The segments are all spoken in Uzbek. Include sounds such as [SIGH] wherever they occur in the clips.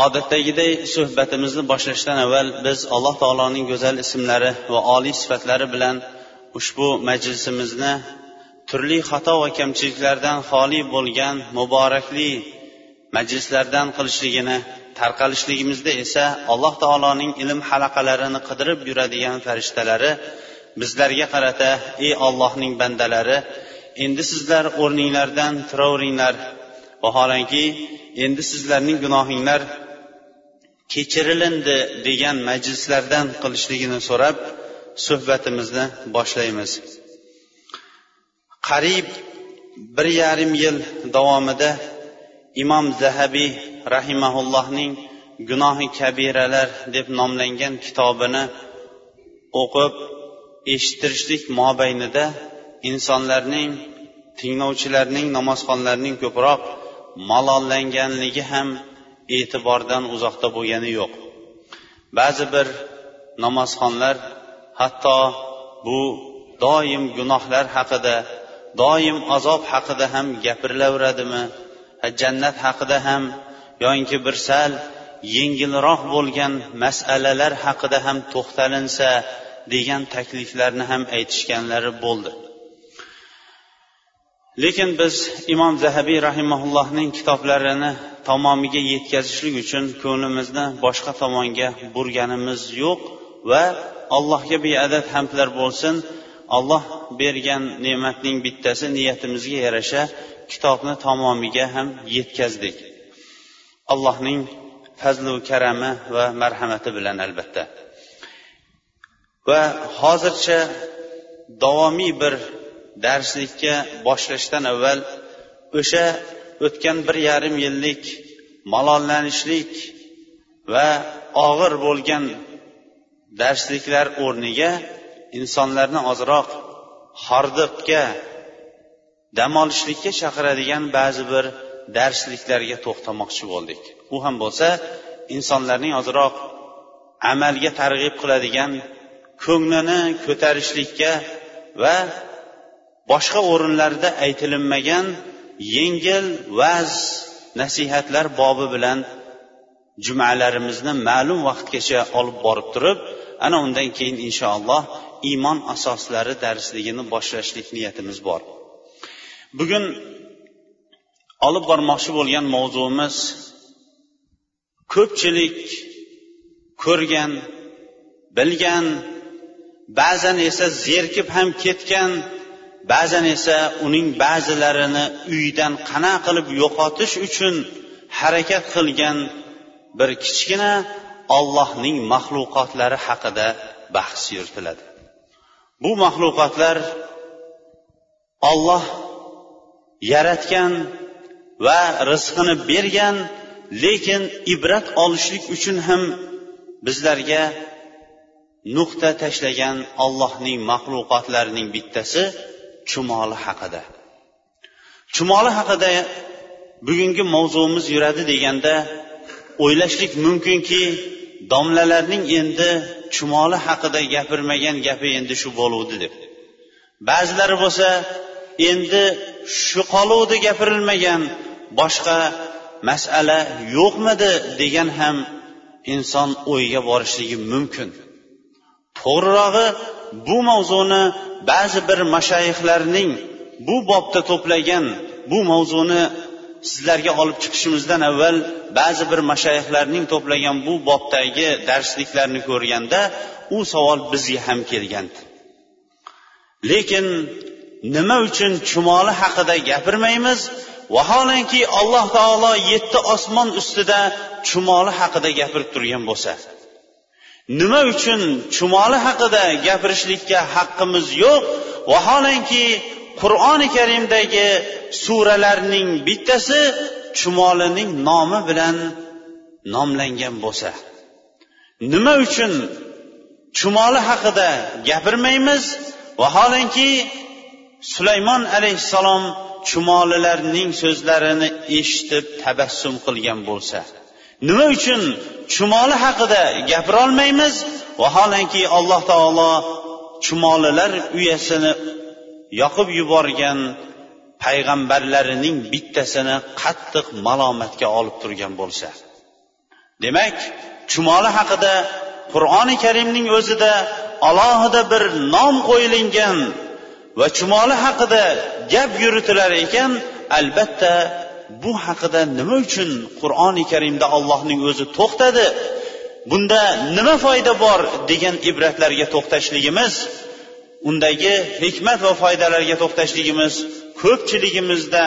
Odatdagiday suhbatimizni boshlashdan avval biz alloh taoloning go'zal ismlari va oliy sifatlari bilan ushbu majlisimizni turli xato va kamchiliklardan xoli bo'lgan muborakli majlislardan qilishligini tarqalishligimizda esa alloh taoloning ilm halaqalarini qidirib yuradigan farishtalari bizlarga qarata ey ollohning bandalari endi sizlar o'rninglardan turaveringlar vaholanki endi sizlarning gunohinglar kechirilindi degan majlislardan qilishligini so'rab suhbatimizni boshlaymiz. Qariyb bir yarim yil davomida imom zahabiy rahimaullohning gunohi kabiralar deb nomlangan kitobini o'qib eshittirishlik mobaynida insonlarning tinglovchilarning namozxonlarning ko'proq malollanganligi ham e'tibordan uzoqda bo'lgani yo'q. Ba'zi bir namozxonlar hatto bu doim gunohlar haqida doim azob haqida ham gapirilaveradimi jannat haqida ham yoinki bir sal yengilroq bo'lgan masalalar haqida ham to'xtalinsa degan takliflarni ham aytishganlari bo'ldi. Lekin biz imom zahabiy rahimaullohning kitoblarini tamomiga yetkazishlik uchun ko'nglimizni boshqa tomonga burganimiz yo'q va allohga beadad hamdlar bo'lsin. Alloh bergan ne'matning bittasi niyatimizga yarasha kitobni tamomiga ham yetkazdik. Allohning fazlu karami va marhamati bilan albatta. Va hozircha davomiy bir darslikka boshlashdan avval o'sha o'tgan bir yarim yillik malollanishlik va og'ir bo'lgan darsliklar o'rniga insonlarni ozroq hordiqga dam olishlikka chaqiradigan ba'zi bir darsliklarga to'xtamoqchi bo'ldik. U ham bo'lsa insonlarning ozroq amalga targ'ib qiladigan ko'nglini ko'tarishlikka va boshqa o'rinlarda aytilinmagan yengil vaz nasihatlar bobi bilan jumalarimizni ma'lum vaqtgacha olib borib turib ana undan keyin inshaalloh iymon asoslari darsligini boshlashlik niyatimiz bor. Bugun olib bormoqchi bo'lgan mavzuimiz ko'pchilik ko'rgan bilgan ba'zan esa zerikib ham ketgan ba'zan esa uning ba'zilarini uydan qana qilib yo'qotish uchun harakat qilgan bir kichkina ollohning maxluqotlari haqida bahs yuritiladi. Bu maxluqotlar olloh yaratgan va rizqini bergan lekin ibrat olishlik uchun ham bizlarga nuqta tashlagan ollohning maxluqotlarining bittasi chumoli haqida. Chumoli haqida bugungi mavzuimiz yuradi deganda o'ylashlik mumkinki domlalarning endi chumoli haqida gapirmagan gapi endi shu bo'luvdi deb. Ba'zilari bo'lsa endi shu qoluvdi gapirilmagan boshqa masala yo'qmidi degan ham inson o'yga borishligi mumkin. To'g'rirog'i bu mavzuni ba'zi bir mashayihlarning bu bobda to'plagan bu mavzuni sizlarga olib chiqishimizdan avval ba'zi bir mashayihlarning to'plagan bu bobdagi darsliklarni ko'rganda u savol bizga ham kelgandi. Lekin nima uchun chumoli haqida gapirmaymiz? Vaholanki alloh taolo yetti osmon ustida chumoli haqida gapirib turgan bo'lsa. Nima uchun chumoli haqida gapirishlikka haqqimiz yo'q? Vaholanki qur'oni karimdagi suralarning bittasi chumolining nomi bilan nomlangan bo'lsa. Nima uchun chumoli haqida gapirmaymiz? Vaholanki sulaymon alayhissalom chumolilarning so'zlarini eshitib tabassum qilgan bo'lsa. Nima uchun chumoli haqida gapirolmaymiz? Vaholanki alloh taolo chumolilar uyasini yoqib yuborgan payg'ambarlarining bittasini qattiq malomatga olib turgan bo'lsa. Demak chumoli haqida qur'oni karimning o'zida alohida bir nom qo'yilingan va chumoli haqida gap yuritilar ekan albatta bu haqida nima uchun qur'oni karimda allohning o'zi to'xtadi? Bunda nima foyda bor degan ibratlarga to'xtashligimiz undagi hikmat va foydalarga to'xtashligimiz ko'pchiligimizda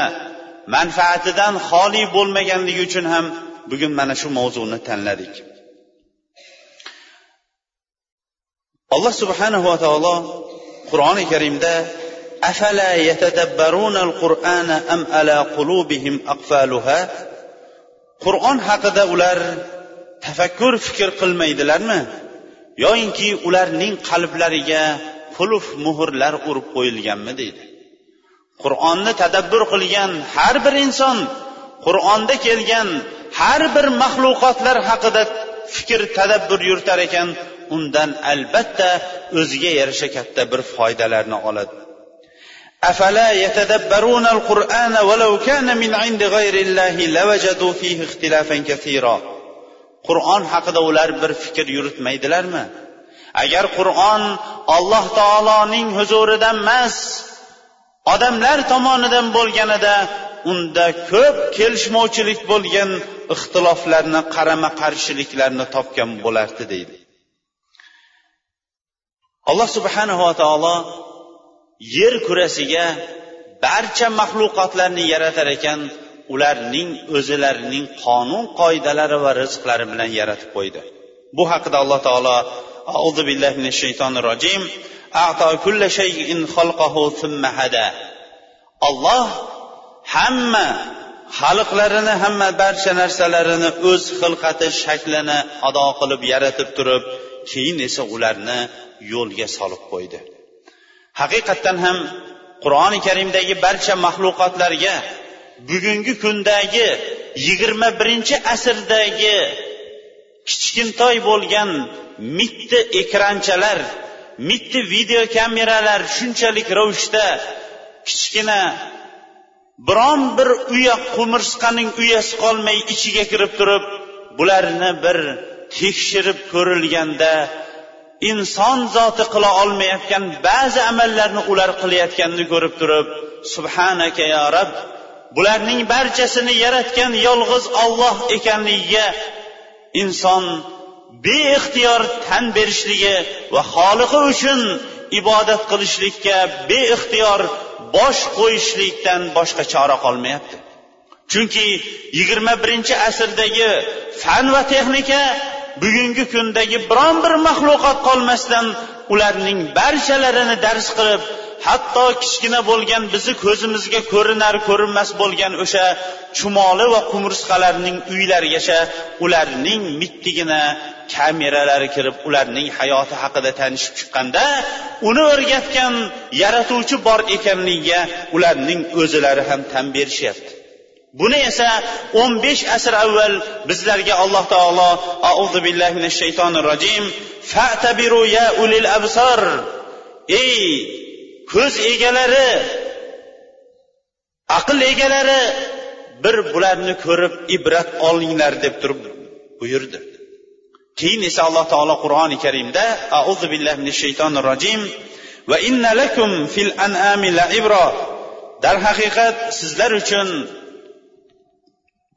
manfaatidan xoli bo'lmaganligi uchun ham bugun mana shu mavzuni tanladik. Alloh subhanahu va taolo qur'oni karimda afala yatadabbaruna al-qur'ana am ala qulubihim aqfaluha qur'on haqida ular tafakkur fikr qilmaydilarmi yoyinki ularning qalblariga qulf muhrlar urib qo'yilganmi deydi qur'onni tadabbur qilgan har bir inson qur'onda kelgan har bir maxluqotlar haqida fikr tadabbur yuritar ekan undan albatta o'ziga yarasha katta bir foydalarni oladi. أفلا يتدبرون القرآن ولو كان من عند غير الله لوجدوا فيه اختلافا كثيرا qur'on haqida ular bir fikr yuritmaydilarmi agar qur'on alloh taoloning huzuridan emas odamlar tomonidan bo'lganida unda ko'p kelishmovchilik bo'lgan ixtiloflarni qarama qarshiliklarni topgan bo'lardi deydi alloh subhanava taolo yer kurasiga barcha maxluqotlarni yaratar ekan ularning o'zilarining qonun qoidalari va rizqlari bilan yaratib qo'ydi. Bu haqida alloh taolo auzu billahi minash shaytonir rojim olloh hamma xalqlarini hamma barcha narsalarini o'z xilqati shaklini ado qilib yaratib turib keyin esa ularni yo'lga solib qo'ydi. Haqiqatdan ham qur'oni karimdagi barcha maxluqotlarga bugungi kundagi yigirma birinchi asrdagi kichkintoy bo'lgan mitti ekranchalar mitti video kameralar shunchalik ravishda kichkina biron bir uya qumursqaning uyasi qolmay ichiga kirib turib bularni bir tekshirib ko'rilganda inson zoti qila olmayotgan ba'zi amallarni ular qilayotganini ko'rib turib subhanaka ya rab bularning barchasini yaratgan yolg'iz olloh ekanligiga inson beixtiyor tan berishligi va xoliqi uchun ibodat qilishlikka beixtiyor bosh qo'yishlikdan boshqa chora qolmayapti. Chunki yigirma birinchi asrdagi fan va texnika bugungi kundagi biron bir maxluqot qolmasdan ularning barchalarini dars qilib hatto kichkina bo'lgan bizni ko'zimizga ko'rinar ko'rinmas bo'lgan o'sha chumoli va qumursqalarning uylarigacha ularning mittigina kameralari kirib ularning hayoti haqida tanishib chiqqanda uni o'rgatgan yaratuvchi bor ekanligiga ularning o'zilari ham tan berishyapti. Buni esa o'n besh asr avval bizlarga alloh taolo auzu billahi minash shaytonir rojim fatabiru ya ulil absar. Ey ko'z egalari aql egalari bir bularni ko'rib ibrat olinglar deb turib buyurdi. Keyin esa alloh taolo qur'oni karimda auzu billahi minash shaytonir rojim va inna lakum fil an'ami la ibro darhaqiqat sizlar uchun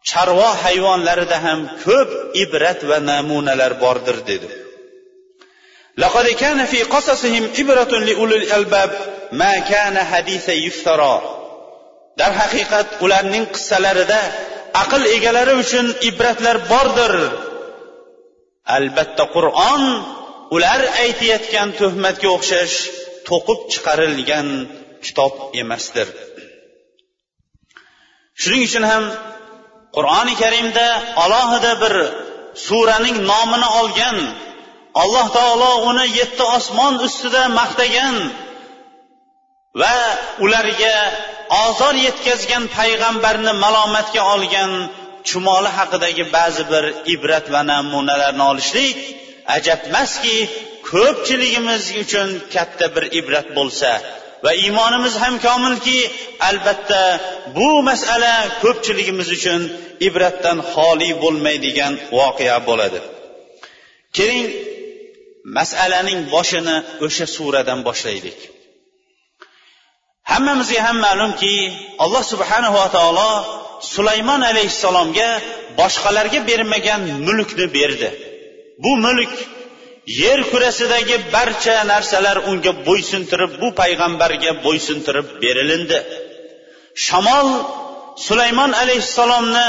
chorva hayvonlarida ham ko'p ibrat va namunalar bordir dedi لقد كان في قصصهم إبرة لأولي الألباب ما كان حديث يفترى darhaqiqat ularning qissalarida aql egalari uchun ibratlar bordir albatta qur'on ular aytayotgan tuhmatga o'xshash to'qib chiqarilgan kitob emasdir shuning uchun ham qur'oni karimda alohida bir suraning nomini olgan alloh taolo uni yetti osmon ustida maqtagan va ularga ozor yetkazgan payg'ambarni malomatga olgan chumoli haqidagi ba'zi bir ibrat va namunalarni olishlik ajabmaski ko'pchiligimiz uchun katta bir ibrat bo'lsa va iymonimiz ham komilki albatta bu masala ko'pchiligimiz uchun ibratdan xoli bo'lmaydigan voqea bo'ladi. Keling masalaning boshini o'sha suradan boshlaylik. Hammamizga ham ma'lumki alloh subhanahu va taolo sulaymon alayhissalomga boshqalarga bermagan mulkni berdi. Bu mulk yer kurasidagi barcha narsalar unga bo'ysuntirib bu payg'ambarga bo'ysuntirib berilindi. Shamol sulaymon alayhissalomni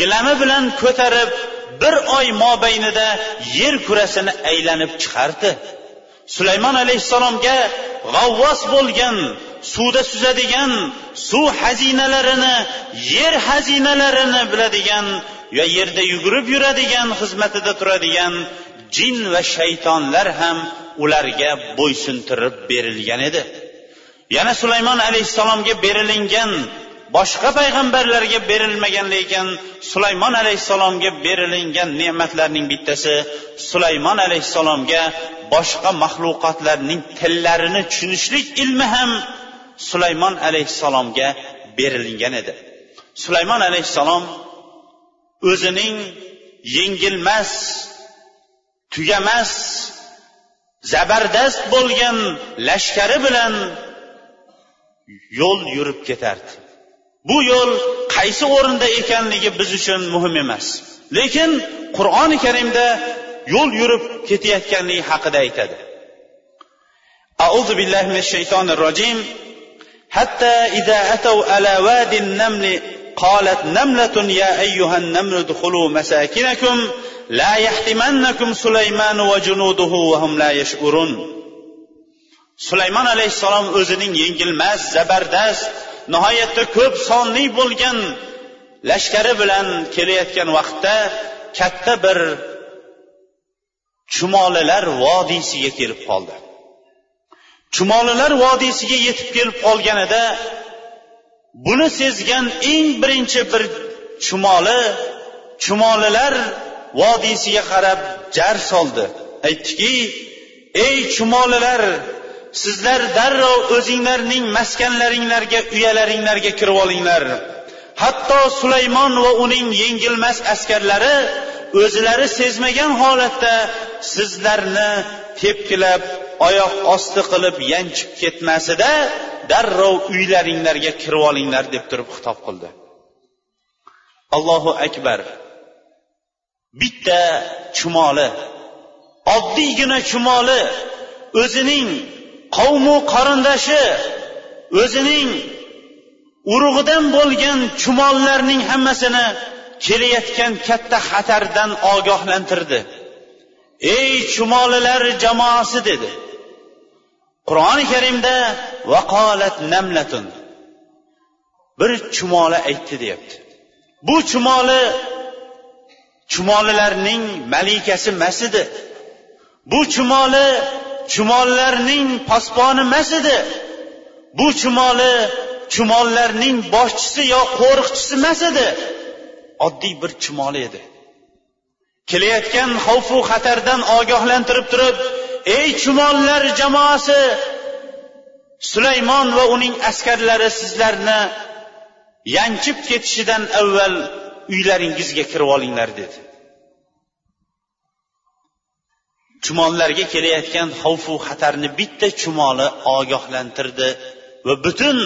gilami bilan ko'tarib bir oy mobaynida yer kurasini aylanib chiqardi. Sulaymon alayhissalomga g'avvos bo'lgan suvda suzadigan suv xazinalarini yer xazinalarini biladigan va yerda yugurib yuradigan xizmatida turadigan jin va shaytonlar ham ularga bo'ysuntirib berilgan edi. Yana sulaymon alayhissalomga berilingan boshqa payg'ambarlarga berilmagan lekin sulaymon alayhissalomga berilingan ne'matlarning bittasi sulaymon alayhissalomga boshqa maxluqotlarning tillarini tushunishlik ilmi ham sulaymon alayhissalomga berilingan edi. Sulaymon alayhissalom o'zining yengilmas tugamas zabardast bo'lgan lashkari bilan yo'l yurib ketardi bu yo'l qaysi o'rinda ekanligi biz uchun muhim emas lekin qur'oni karimda yo'l yurib ketayotganligi haqida aytadi أعوذ بالله من الشيطان الرجيم حتى إذا أتوا على واد النمل قالت نملة يا أيها النمل ادخلوا مساكنكم la yahtimannakum sulaymanu va junuduhu va hum la yashurun sulaymon alayhissalom o'zining yengilmas zabardast nihoyatda ko'p sonli bo'lgan lashkari bilan kelayotgan vaqtda katta bir chumolilar vodiysiga kelib qoldi. Chumolilar vodiysiga yetib kelib qolganida buni sezgan eng birinchi bir chumoli chumolilar vodiysiga qarab jar soldi. Aytdiki ey chumolilar sizlar darrov o'zinglarning maskanlaringlarga uyalaringlarga kirib olinglar. Hatto sulaymon va uning yengilmas askarlari o'zlari sezmagan holatda sizlarni tepkilab oyoq osti qilib yanchib ketmasida darrov uylaringlarga kirib olinglar deb turib xitob qildi. Allohu akbar. Bitta chumoli. Oddiygina chumoli. O'zining qavmu qarindoshi. O'zining urug'idan bo'lgan chumollarning hammasini kelayotgan katta xatardan ogohlantirdi. Ey chumolilar jamoasi dedi. Qur'oni karimda vaqolat namlatun. Bir chumoli aytdi deyapti. Bu chumoli chumolilarning malikasi emas edi. Bu chumoli chumollarning posboni emas edi. Bu chumoli chumollarning boshchisi yo qo'riqchisi emas edi. Oddiy bir chumoli edi. Kelayotgan xavfu xatardan ogohlantirib turib ey chumollar jamoasi sulaymon va uning askarlari sizlarni yanchib ketishidan avval uylaringizga kirib olinglar dedi. Chumollarga kelayotgan xavfu xatarni bitta chumoli ogohlantirdi va butun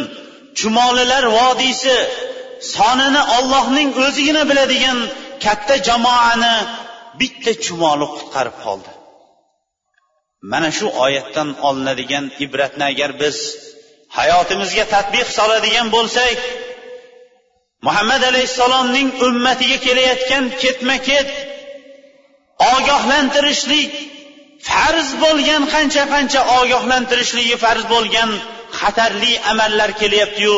chumolilar vodiysi sonini ollohning o'zigina biladigan katta jamoani bitta chumoli qutqarib qoldi. Mana shu oyatdan olinadigan ibratni agar biz hayotimizga tadbiq soladigan bo'lsak muhammad alayhissalomning ummatiga kelayotgan ketma ket ogohlantirishlik farz bo'lgan qancha qancha ogohlantirishligi farz bo'lgan xatarli amallar kelyaptiyu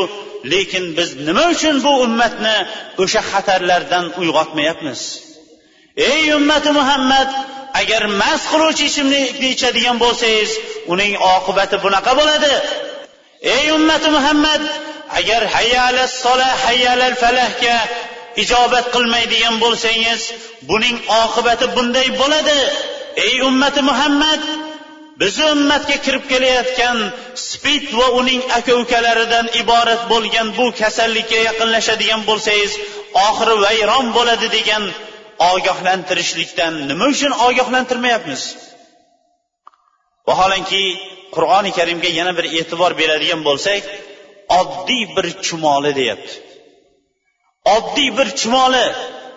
lekin biz nima uchun bu ummatni o'sha xatarlardan uyg'otmayapmiz? Ey ummati muhammad agar mast qiluvchi ichimlikni ichadigan bo'lsangiz uning oqibati bunaqa bo'ladi. Ey ummati muhammad agar hayyala sola hayyalal falahga ijobat qilmaydigan bo'lsangiz buning oqibati bunday bo'ladi. Ey ummati muhammad bizni ummatga kirib kelayotgan spid va uning aka ukalaridan iborat bo'lgan bu kasallikka yaqinlashadigan bo'lsangiz oxiri vayron bo'ladi degan ogohlantirishlikdan nima uchun ogohlantirmayapmiz? Vaholanki qur'oni karimga yana bir e'tibor beradigan bo'lsak oddiy bir chumoli deyapti. Oddiy bir chumoli.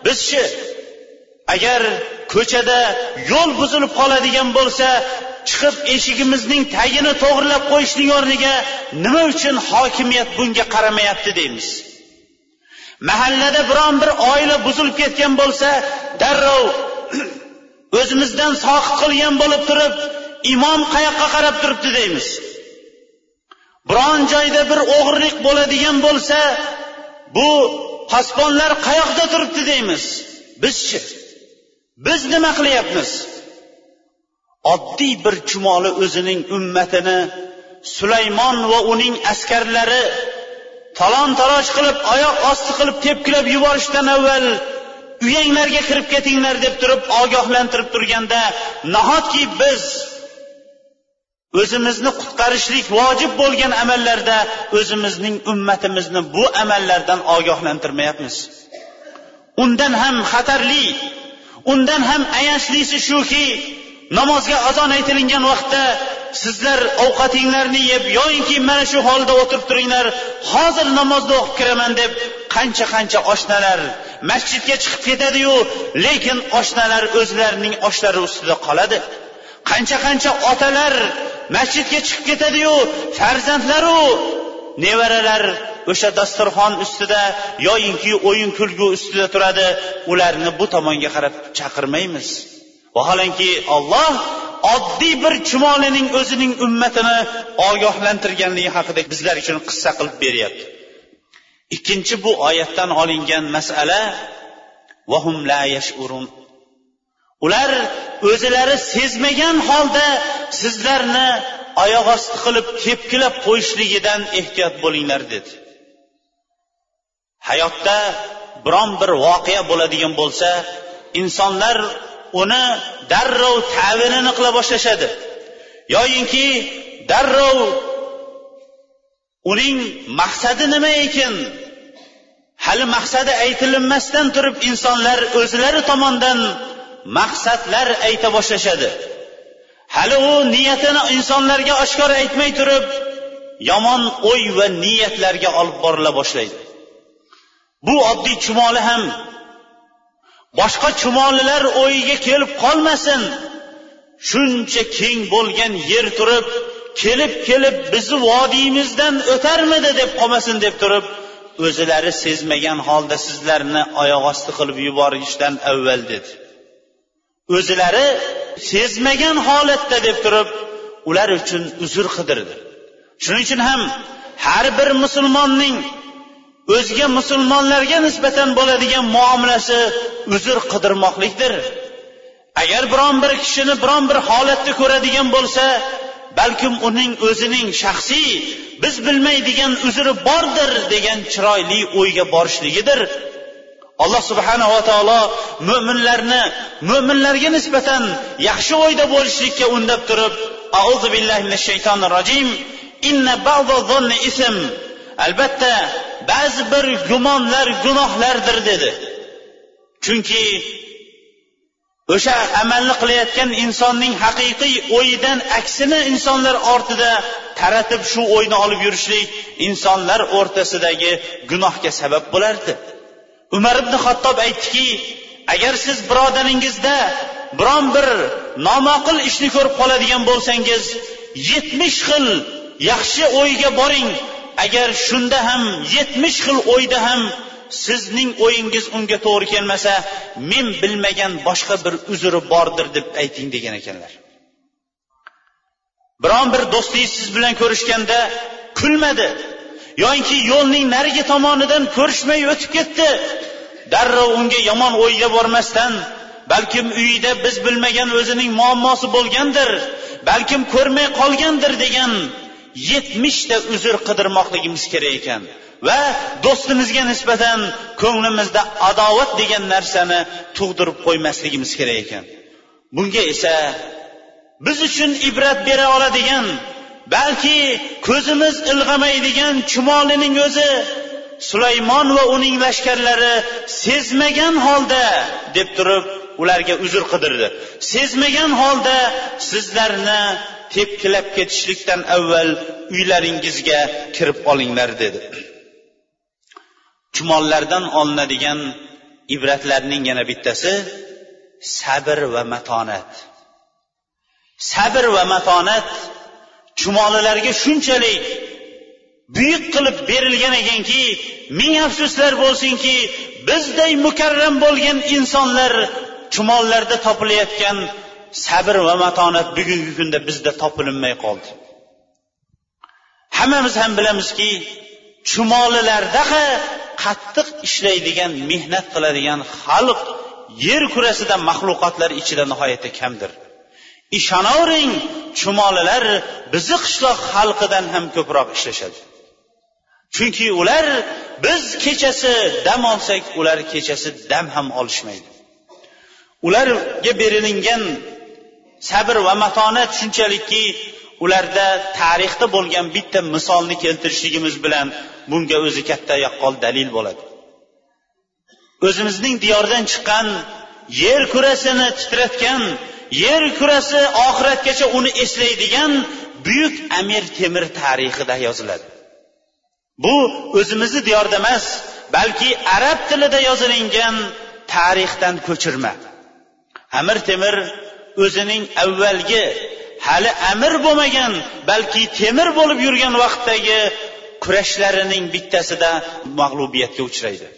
Bizchi agar ko'chada yo'l buzilib qoladigan bo'lsa chiqib eshigimizning tagini to'g'irlab qo'yishning o'rniga nima uchun hokimiyat bunga qaramayapti deymiz? Mahallada biron bir oila buzilib ketgan bo'lsa darrov [CLEARS THROAT] o'zimizdan soqit qilgan bo'lib turib imom qayoqqa qarab turibdi deymiz? Biron joyda bir o'g'irlik bo'ladigan bo'lsa bu posbonlar qayoqda turibdi deymiz? Bizchi biz nima qilyapmiz? Oddiy bir chumoli o'zining ummatini sulaymon va uning askarlari talon taroj qilib oyoq osti qilib tepkilab yuborishdan avval uyanglarga kirib ketinglar deb turib ogohlantirib turganda nahotki biz o'zimizni qutqarishlik vojib bo'lgan amallarda o'zimizning ummatimizni bu amallardan ogohlantirmayapmiz. Undan ham xatarli undan ham ayanchlisi shuki namozga azon aytilingan vaqtda sizlar ovqatinglarni yeb yoyinki mana shu holda o'tirib turinglar hozir namozni o'qib kiraman deb qancha qancha oshnalar masjidga chiqib ketadiyu lekin oshnalar o'zlarining oshlari ustida qoladi. Qancha qancha otalar masjidga chiqib ketadiyu farzandlaru. Nevaralar o'sha dasturxon ustida yoyinki o'yin kulgu ustida turadi. Ularni bu tomonga qarab chaqirmaymiz. Vaholanki olloh oddiy bir chumolining o'zining ummatini ogohlantirganligi haqida bizlar uchun qissa qilib beryapti. Ikkinchi bu oyatdan olingan masala vahum la yashurun ular o'zilari sezmagan holda sizlarni oyoq osti qilib tepkilab qo'yishligidan ehtiyot bo'linglar dedi. Hayotda biron bir voqea bo'ladigan bo'lsa insonlar uni darrov tavinini qila boshlashadi. Yoyinki darrov uning maqsadi nima ekan? Hali maqsadi aytilinmasdan turib insonlar o'zlari tomonidan maqsadlar ayta boshlashadi. Hali u niyatini insonlarga oshkor aytmay turib yomon o'y va niyatlarga olib borila boshlaydi. Bu oddiy chumoli ham boshqa chumolilar o'yiga kelib qolmasin. Shuncha keng bo'lgan yer turib kelib kelib bizni vodiymizdan o'tarmidi deb qolmasin deb turib o'zilari sezmagan holda sizlarni oyoq osti qilib yuborishdan avval dedi. O'zilari sezmagan holatda deb turib ular uchun uzr qidirdi. Shuning uchun ham har bir musulmonning o'zga musulmonlarga nisbatan bo'ladigan muomalasi uzr qidirmoqlikdir. Agar biron bir kishini biron bir holatda ko'radigan bo'lsa balkim uning o'zining shaxsiy biz bilmaydigan uzri bordir degan chiroyli o'yga borishligidir. Alloh subhanava taolo mo'minlarni mo'minlarga nisbatan yaxshi o'yda bo'lishlikka undab turib auzu billahi minash shaytonir rojim inna ism albatta ba'zi bir gumonlar gunohlardir dedi. Chunki o'sha amalni qilayotgan insonning haqiqiy o'yidan aksini insonlar ortida taratib shu o'yni olib yurishlik insonlar o'rtasidagi gunohga sabab bo'lardi. Umar ibn xattob aytdiki agar siz birodaringizda biron bir nomaqul ishni ko'rib qoladigan bo'lsangiz yetmish xil yaxshi o'yga boring. Agar shunda ham yetmish xil o'yda ham sizning o'yingiz unga to'g'ri kelmasa men bilmagan boshqa bir uzri bordir deb ayting degan ekanlar. Biron bir do'stingiz siz bilan ko'rishganda kulmadi. Yoinki yo'lning narigi tomonidan ko'rishmay o'tib ketdi. Darrov unga yomon o'yga bormasdan balkim uyida biz bilmagan o'zining muammosi bo'lgandir balkim ko'rmay qolgandir degan yetmishta uzr qidirmoqligimiz kerak ekan. Va do'stimizga nisbatan ko'nglimizda adovat degan narsani tug'dirib qo'ymasligimiz kerak ekan. Bunga esa biz uchun ibrat bera oladigan balki ko'zimiz ilg'amaydigan chumolining o'zi sulaymon va uning lashkarlari sezmagan holda deb turib ularga uzr qidirdi. Sezmagan holda sizlarni tepkilab ketishlikdan avval uylaringizga kirib olinglar dedi. Chumollardan olinadigan ibratlarning yana bittasi sabr va matonat. Sabr va matonat chumolilarga shunchalik buyuk qilib berilgan ekanki ming afsuslar bo'lsinki bizday mukarram bo'lgan insonlar chumollarda topilayotgan sabr va matonat bugungi kunda bizda topilinmay qoldi. Hammamiz ham bilamizki chumolilarda qattiq ishlaydigan mehnat qiladigan xalq yer kurasida maxluqotlar ichida nihoyatda kamdir. Ishonavering chumolilar bizni qishloq xalqidan ham ko'proq ishlashadi. Chunki ular biz kechasi dam olsak ular kechasi dam ham olishmaydi. Ularga berilingan sabr va matonat shunchalikki ularda tarixda bo'lgan bitta misolni keltirishligimiz bilan bunga o'zi katta yaqqol dalil bo'ladi. O'zimizning diyordan chiqqan yer kurasini titratgan yer kurasi oxiratgacha uni eslaydigan buyuk amir temir tarixida yoziladi. Bu o'zimizni diyorda emas balki arab tilida yozilingan tarixdan ko'chirma. Amir temir o'zining avvalgi hali amir bo'lmagan balki temir bo'lib yurgan vaqtdagi kurashlarining bittasida mag'lubiyatga uchraydi.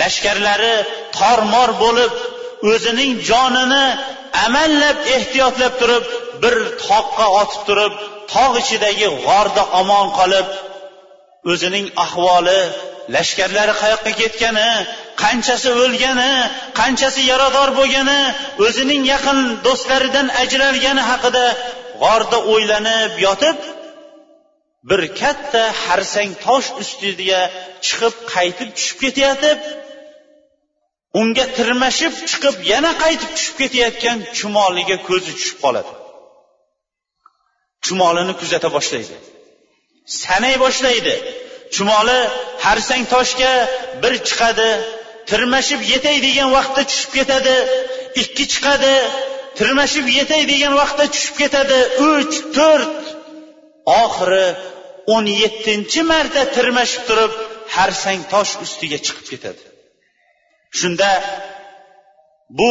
Lashkarlari tormor bo'lib o'zining jonini amallab ehtiyotlab turib bir toqqa otib turib tog' ichidagi g'orda omon qolib o'zining ahvoli lashkarlari qayoqqa ketgani qanchasi o'lgani qanchasi yarador bo'lgani o'zining yaqin do'stlaridan ajralgani haqida g'orda o'ylanib yotib bir katta harsang tosh ustiga chiqib qaytib tushib ketayotib unga tirmashib chiqib yana qaytib tushib ketayotgan chumoliga ko'zi tushib qoladi. Chumolini kuzata boshlaydi. Sanay boshlaydi. Chumoli harsang toshga bir chiqadi tirmashib yetay degan vaqtda tushib ketadi ikki chiqadi tirmashib yetay degan vaqtda tushib ketadi uch to'rt. Oxiri o'n yettinchi marta tirmashib turib harsang tosh ustiga chiqib ketadi. Shunda bu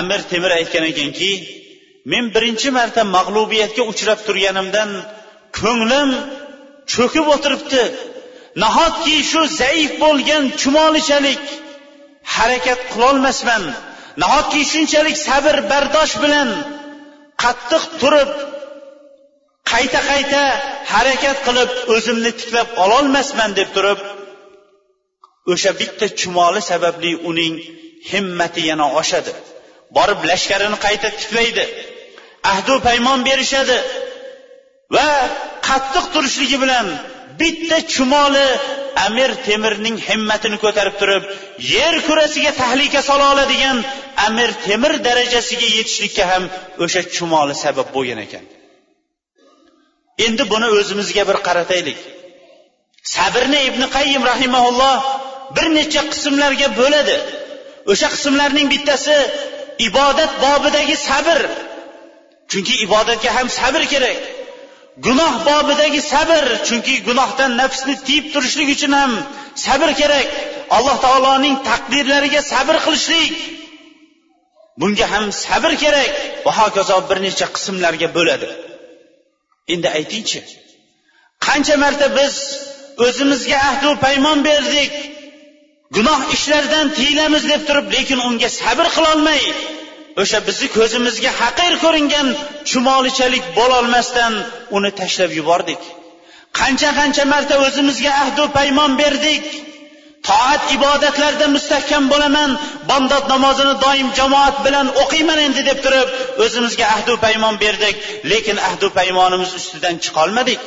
amir temir aytgan ekanki men birinchi marta mag'lubiyatga uchrab turganimdan ko'nglim cho'kib o'tiribdi. Nahotki shu zaif bo'lgan chumolichalik harakat qilolmasman? Nahotki shunchalik sabr bardosh bilan qattiq turib qayta qayta harakat qilib o'zimni tiklab ololmasman deb turib o'sha bitta chumoli sababli uning himmati yana oshadi. Borib lashkarini qayta tiklaydi. Ahdu paymon berishadi. Va qattiq turishligi bilan bitta chumoli amir temirning himmatini ko'tarib turib yer kurasiga tahlika sola oladigan amir temir darajasiga yetishlikka ham o'sha chumoli sabab bo'lgan ekan. Endi buni o'zimizga bir qarataylik. Sabrni ibn qayyim rahimaulloh bir necha qismlarga bo'ladi. O'sha qismlarning bittasi ibodat bobidagi sabr. Chunki ibodatga ham sabr kerak. Gunoh bobidagi sabr chunki gunohdan nafsni tiyib turishlik uchun ham sabr kerak. Alloh taoloning taqdirlariga sabr qilishlik. Bunga ham sabr kerak. Va hokazo bir necha qismlarga bo'ladi. Endi aytingchi qancha marta biz o'zimizga ahdu paymon berdik gunoh ishlardan tiyilamiz deb turib lekin unga sabr qilolmay o'sha bizni ko'zimizga haqir ko'ringan chumolichalik bo'lolmasdan uni tashlab yubordik. Qancha qancha marta o'zimizga ahdu paymon berdik. Toat ibodatlarda mustahkam bo'laman bomdod namozini doim jamoat bilan o'qiyman endi deb turib o'zimizga ahdu paymon berdik lekin ahdu paymonimiz ustidan chiqolmadik.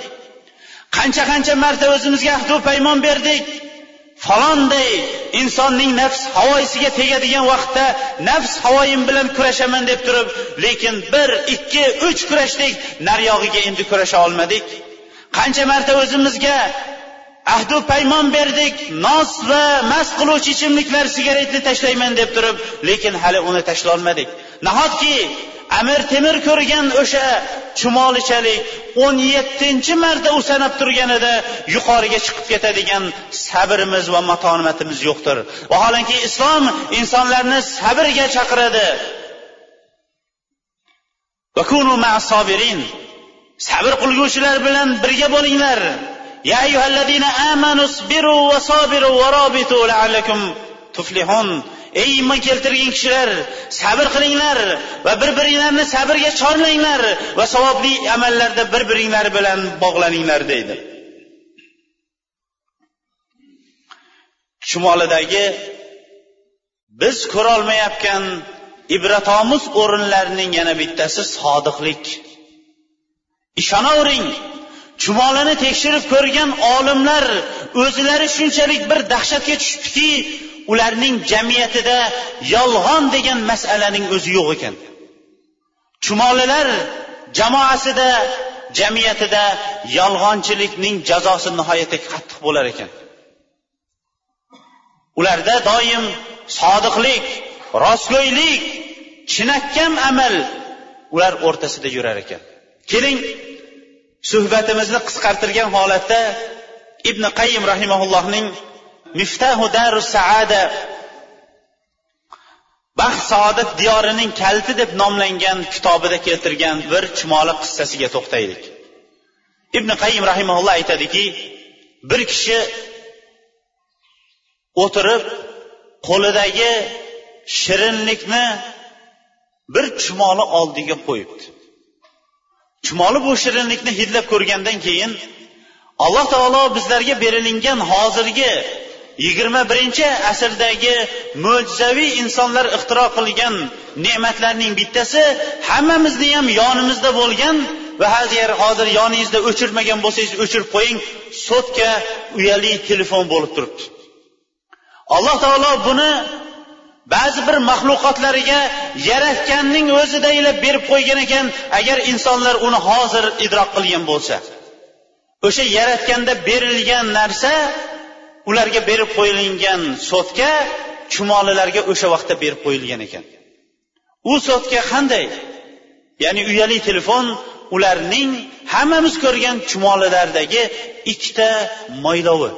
Qancha qancha marta o'zimizga ahdu paymon berdik. Falonday insonning nafs havoyisiga tegadigan vaqtda nafs havoyim bilan kurashaman deb turib lekin bir ikki uch kurashdik naryog'iga endi kurasha olmadik. Qancha marta o'zimizga ahdu paymon berdik nos va mast qiluvchi ichimliklar sigaretni tashlayman deb turib lekin hali uni tashlolmadik. Nahotki amir temir ko'rgan o'sha chumolichalik o'n yettinchi marta u sanab turganida yuqoriga chiqib ketadigan sabrimiz va matonatimiz yo'qdir vaholanki islom insonlarni sabrga chaqiradi sabr qilguvchilar bilan birga bo'linglar يا أيها الذين آمنوا اصبروا وصابروا ورابطوا لعلكم تفلحون ey iymon keltirgan kishilar sabr qilinglar va bir biringlarni sabrga chorlanglar va savobli amallarda bir biringlar bilan bog'laninglar deydi. Shimolidagi biz ko'rolmayotgan ibratomuz o'rinlarning yana bittasi sodiqlik. Ishonavering chumolini tekshirib ko'rgan olimlar o'zlari shunchalik bir dahshatga tushdiki ularning jamiyatida yolg'on degan masalaning o'zi yo'q ekan. Chumolilar jamoasida jamiyatida yolg'onchilikning jazosi nihoyatda qattiq bo'lar ekan. Ularda doim sodiqlik rostgo'ylik chinakam amal ular o'rtasida yurar ekan. Keling suhbatimizni qisqartirgan holatda ibn qayim rahimaullohning miftahu daru saada. Baxt saodat diyorining kaliti deb nomlangan kitobida keltirgan bir chumoli qissasiga to'xtaylik. Ibn qayim rahimaulloh aytadiki bir kishi o'tirib qo'lidagi shirinlikni bir chumoli oldiga qo'yibdi. Chumoli bu shirinlikni hidlab ko'rgandan keyin alloh taolo bizlarga berilingan hozirgi yigirma birinchi asrdagi mo'jizaviy insonlar ixtiro qilgan ne'matlarning bittasi hammamizni ham yonimizda bo'lgan va agar er hozir yoningizda o'chirmagan bo'lsangiz o'chirib qo'ying sotka uyali telefon bo'lib turibdi. Alloh taolo buni ba'zi bir maxluqotlariga yaratganning o'zidaylab berib qo'ygan ekan agar insonlar uni hozir idrok qilgan bo'lsa. O'sha yaratganda berilgan narsa ularga berib qo'yilgan so'tga chumolilarga o'sha vaqtda berib qo'yilgan ekan. U so'tga qanday? Ya'ni uyali telefon ularning hammamiz ko'rgan chumolilardagi ikkita moylovi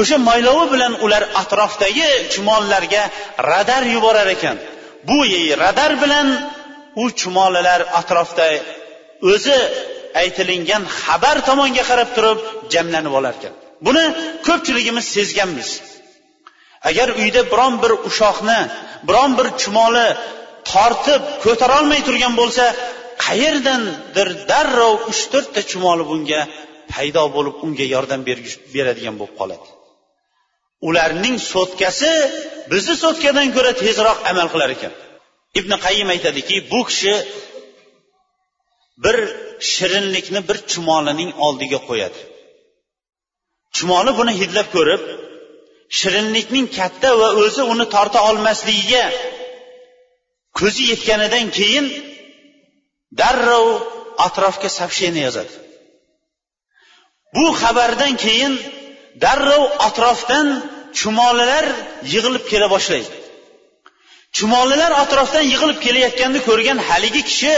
o'sha moylovi bilan ular atrofdagi chumollarga radar yuborar ekan. Bu radar bilan u chumolilar atrofda o'zi aytilingan xabar tomonga qarab turib jamlanib olar ekan buni ko'pchiligimiz sezganmiz. Agar uyda biron bir ushoqni biron bir chumoli tortib ko'tarolmay turgan bo'lsa qayerdandir darrov uch to'rtta chumoli bunga paydo bo'lib unga yordam beradigan bo'lib qoladi. Ularning so'tkasi bizni so'tkadan ko'ra tezroq amal qilar ekan. Ibn qayim aytadiki bu kishi bir shirinlikni bir chumolining oldiga qo'yadi. Chumoli buni hidlab ko'rib shirinlikning katta va o'zi uni torta olmasligiga ko'zi yetganidan keyin darrov atrofga сообщение yozadi. Bu xabardan keyin darrov atrofdan chumolilar yig'ilib kela boshlaydi. Chumolilar atrofdan yig'ilib kelayotganini ko'rgan haligi kishi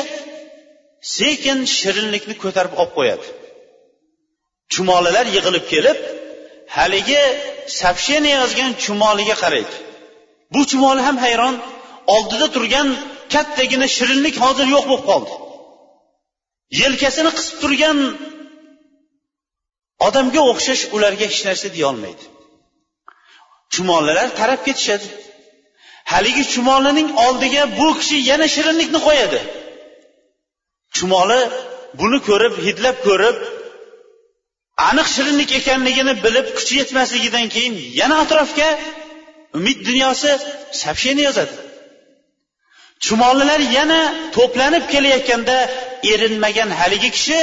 sekin shirinlikni ko'tarib olib qo'yadi. Chumolilar yig'ilib kelib haligi сообщение yozgan chumoliga qaraydi bu chumoli ham hayron oldida turgan kattagina shirinlik hozir yo'q bo'lib qoldi. Yelkasini qisib turgan odamga o'xshash ularga hech narsa deyolmaydi chumolilar tarab ketishadi. Haligi chumolining oldiga bu kishi yana shirinlikni qo'yadi. Chumoli buni ko'rib hidlab ko'rib aniq shirinlik ekanligini bilib kuchi yetmasligidan keyin yana atrofga umid dunyosi сообщение yozadi. Chumolilar yana to'planib kelayotganda erinmagan haligi kishi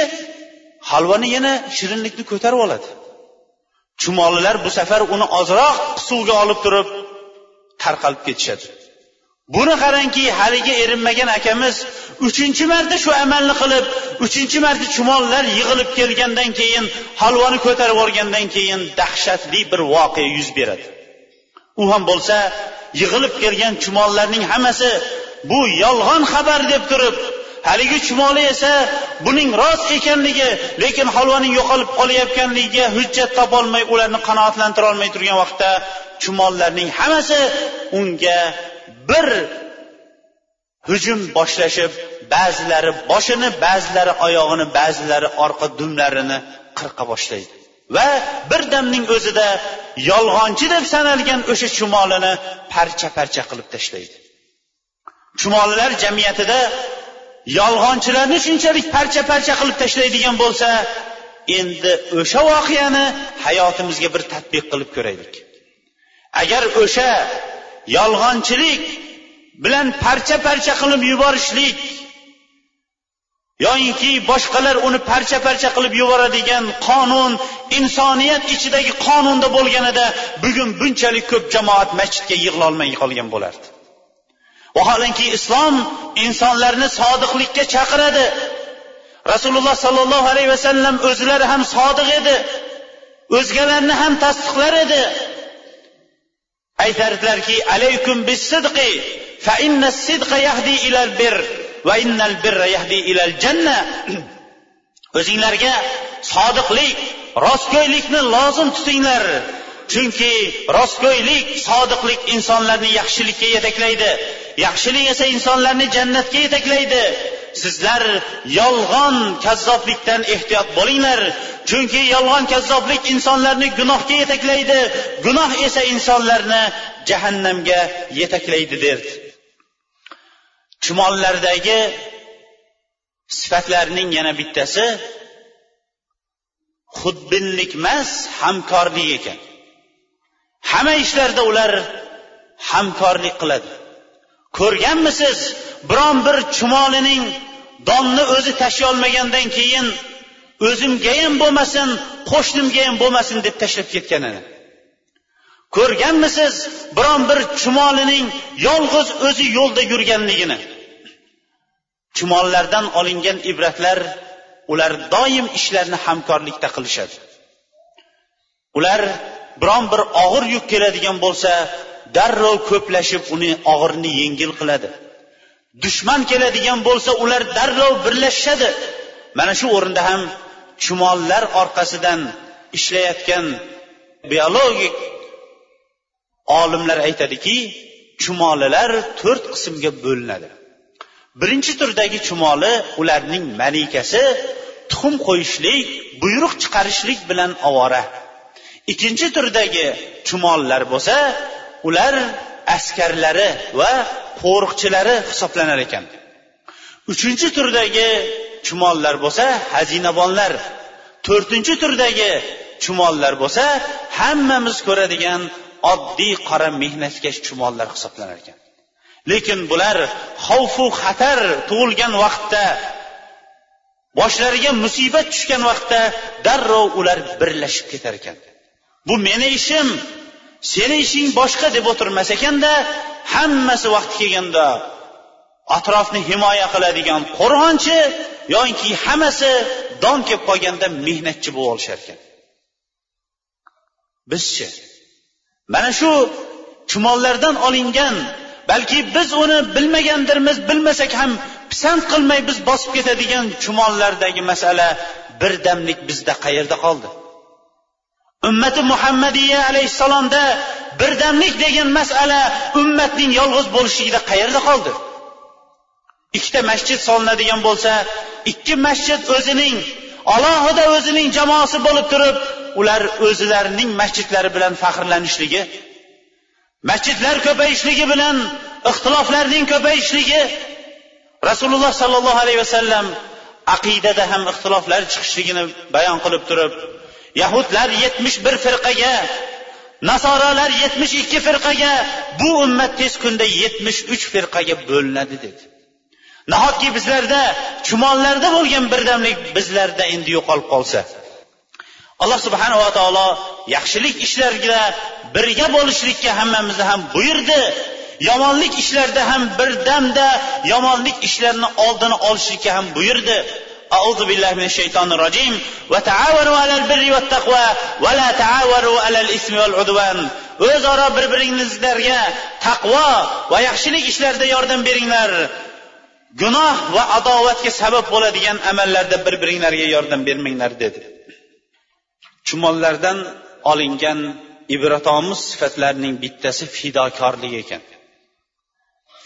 halvani yana shirinlikni ko'tarib oladi. Chumolilar bu safar uni ozroq suvga olib turib tarqalib ketishadi. Buni qarangki haligi erinmagan akamiz uchinchi marta shu amalni qilib uchinchi marta chumollar yig'ilib kelgandan keyin halvoni ko'tarib olgandan keyin dahshatli bir voqea yuz beradi. U ham bo'lsa yig'ilib kelgan chumollarning hammasi bu yolg'on xabar deb turib haligi chumoli esa buning rost ekanligi lekin holvaning yo'qolib qolayotganligiga hujjat topolmay ularni qanoatlantira olmay turgan vaqtda chumollarning hammasi unga bir hujum boshlashib ba'zilari boshini ba'zilari oyog'ini ba'zilari orqa dumlarini qirqa boshlaydi. Va bir damning o'zida yolg'onchi deb sanalgan o'sha chumolini parcha parcha qilib tashlaydi. Chumolilar jamiyatida yolg'onchilarni shunchalik parcha parcha qilib tashlaydigan bo'lsa endi o'sha voqeani hayotimizga bir tadbiq qilib ko'raylik. Agar o'sha yolg'onchilik bilan parcha parcha qilib yuborishlik. Yoyinki boshqalar uni parcha parcha qilib yuboradigan qonun insoniyat ichidagi qonunda bo'lganida bugun bunchalik ko'p jamoat masjidga yig'ilolmay qolgan bo'lardi. Vaholanki islom insonlarni sodiqlikka chaqiradi. Rasululloh sollallohu alayhi vasallam o'zlari ham sodiq edi o'zgalarni ham tasdiqlar edi. Aytardilarki alaykum bisidqi fa inna sidqa yahdi ilal bir va innal birra yahdi ilal janna. [CLEARS THROAT] O'zinglarga sodiqlik rostgo'ylikni lozim tutinglar. Chunki rostgo'ylik sodiqlik insonlarni yaxshilikka yetaklaydi. Yaxshilik esa insonlarni jannatga yetaklaydi. Sizlar yolg'on kazzoblikdan ehtiyot bo'linglar. Chunki yolg'on kazzoblik insonlarni gunohga yetaklaydi. Gunoh esa insonlarni jahannamga yetaklaydi derdi chumollardagi sifatlarning yana bittasi xudbinlik emas hamkorlik ekan. Hamma ishlarda ular hamkorlik qiladi. Ko'rganmisiz? Biron bir chumolining donni o'zi tashlolmagandan keyin o'zimga ham bo'lmasin qo'shnimga ham bo'lmasin deb tashlab ketganini ko'rganmisiz biron bir chumolining yolg'iz o'zi yo'lda yurganligini? Chumollardan olingan ibratlar ular doim ishlarni hamkorlikda qilishadi. Ular biron bir og'ir yuk keladigan bo'lsa darrov ko'plashib uni og'irini yengil qiladi. Dushman keladigan bo'lsa ular darrov birlashishadi. Mana shu o'rinda ham chumollar orqasidan ishlayotgan biologik olimlar aytadiki chumolilar to'rt qismga bo'linadi. Birinchi turdagi chumoli ularning malikasi tuxum qo'yishlik buyruq chiqarishlik bilan ovora. Ikkinchi turdagi chumollar bo'lsa ular askarlari va qo'riqchilari hisoblanar ekan. Uchinchi turdagi chumollar bo'lsa xazinabonlar to'rtinchi turdagi chumollar bo'lsa hammamiz ko'radigan oddiy qora mehnatkash chumollar hisoblanar ekan. Lekin bular xavfu xatar tug'ilgan vaqtda boshlariga musibat tushgan vaqtda darrov ular birlashib ketar ekan. Bu meni ishim seni ishing boshqa deb o'tirmas ekanda hammasi vaqti kelganda atrofni himoya qiladigan qo'rg'onchi yoinki hammasi don kelib qolganda mehnatchi bo'lib olishar ekan. Bizchi mana shu chumollardan olingan balki biz uni bilmagandirmiz bilmasak ham pisand qilmay biz bosib ketadigan chumollardagi masala birdamlik bizda qayerda qoldi? Ummati muhammadiya alayhissalomda birdamlik degan masala ummatning yolg'iz bo'lishligida qayerda qoldi? Ikkita masjid solinadigan bo'lsa ikki masjid o'zining alohida o'zining jamoasi bo'lib turib ular o'zlarining masjidlari bilan faxrlanishligi masjidlar ko'payishligi bilan ixtiloflarning ko'payishligi rasululloh sollallohu alayhi vasallam aqidada ham ixtiloflar chiqishligini bayon qilib turib yahudlar yetmish bir firqaga nasoralar yetmish ikki firqaga bu ummat tez kunda yetmish uch firqaga bo'linadi dedi. Nahotki bizlarda chumollarda bo'lgan birdamlik bizlarda endi yo'qolib qolsa? Alloh subhanava taolo yaxshilik ishlarga birga bo'lishlikka hammamizni ham buyurdi. Yomonlik ishlarda ham birdamda yomonlik ishlarini oldini olishlikka ham buyurdi. أعوذ بالله من الشيطان الرجيم وتعاونوا على البر والتقوى ولا تعاونوا على الإثم والعدوان o'zaro bir biringizlarga taqvo va yaxshilik ishlarda yordam beringlar gunoh va adovatga sabab bo'ladigan amallarda bir biringlarga yordam bermanglar dedi chumollardan olingan ibratomuz sifatlarning bittasi fidokorlik ekan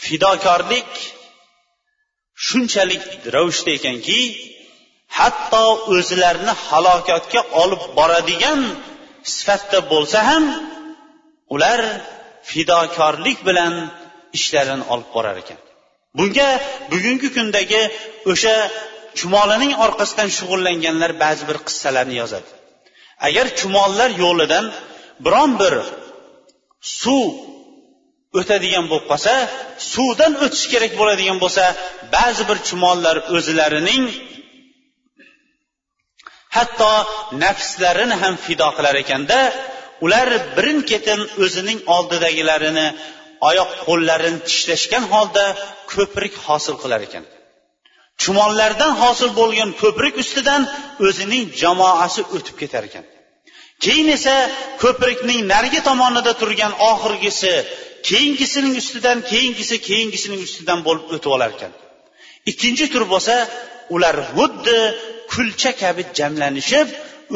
fidokorlik shunchalik ravishda ekanki hatto o'zlarini halokatga olib boradigan sifatda bo'lsa ham ular fidokorlik bilan ishlarini olib borar ekan. Bunga bugungi kundagi o'sha chumolining orqasidan shug'ullanganlar ba'zi bir qissalarni yozadi. Agar chumollar yo'lidan biron bir suv o'tadigan bo'lib qolsa suvdan o'tish kerak bo'ladigan bo'lsa ba'zi bir chumollar o'zlarining hatto nafslarini ham fido qilar ekanda ular birin ketin o'zining oldidagilarini oyoq qo'llarini tishlashgan holda ko'prik hosil qilar ekan. Chumollardan hosil bo'lgan ko'prik ustidan o'zining jamoasi o'tib ketar ekan. Keyin esa ko'prikning narigi tomonida turgan oxirgisi keyingisining ustidan keyingisi keyingisining ustidan bo'lib o'tib olar ekan ikkinchi tur bo'lsa ular xuddi kulcha kabi jamlanishib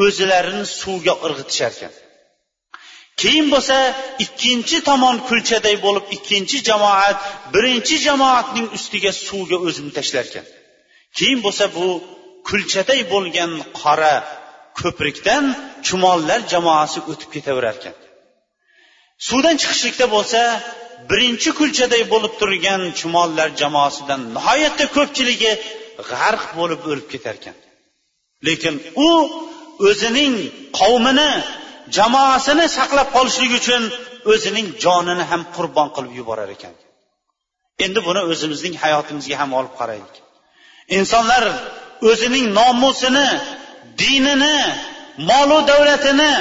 o'zlarini suvga irg'itishar ekan keyin bo'lsa ikkinchi tomon kulchaday bo'lib ikkinchi jamoat birinchi jamoatning ustiga suvga o'zini tashlar ekan keyin bo'lsa bu kulchaday bo'lgan qora ko'prikdan chumollar jamoasi o'tib ketaverar ekan suvdan chiqishlikda bo'lsa birinchi kulchaday bo'lib turgan chumollar jamoasidan nihoyatda ko'pchiligi g'arq bo'lib o'lib ketar ekan. Lekin u o'zining qavmini jamoasini saqlab qolishlik uchun o'zining jonini ham qurbon qilib yuborar ekan. Endi buni o'zimizning hayotimizga ham olib qaraylik. Insonlar o'zining nomusini dinini molu davlatini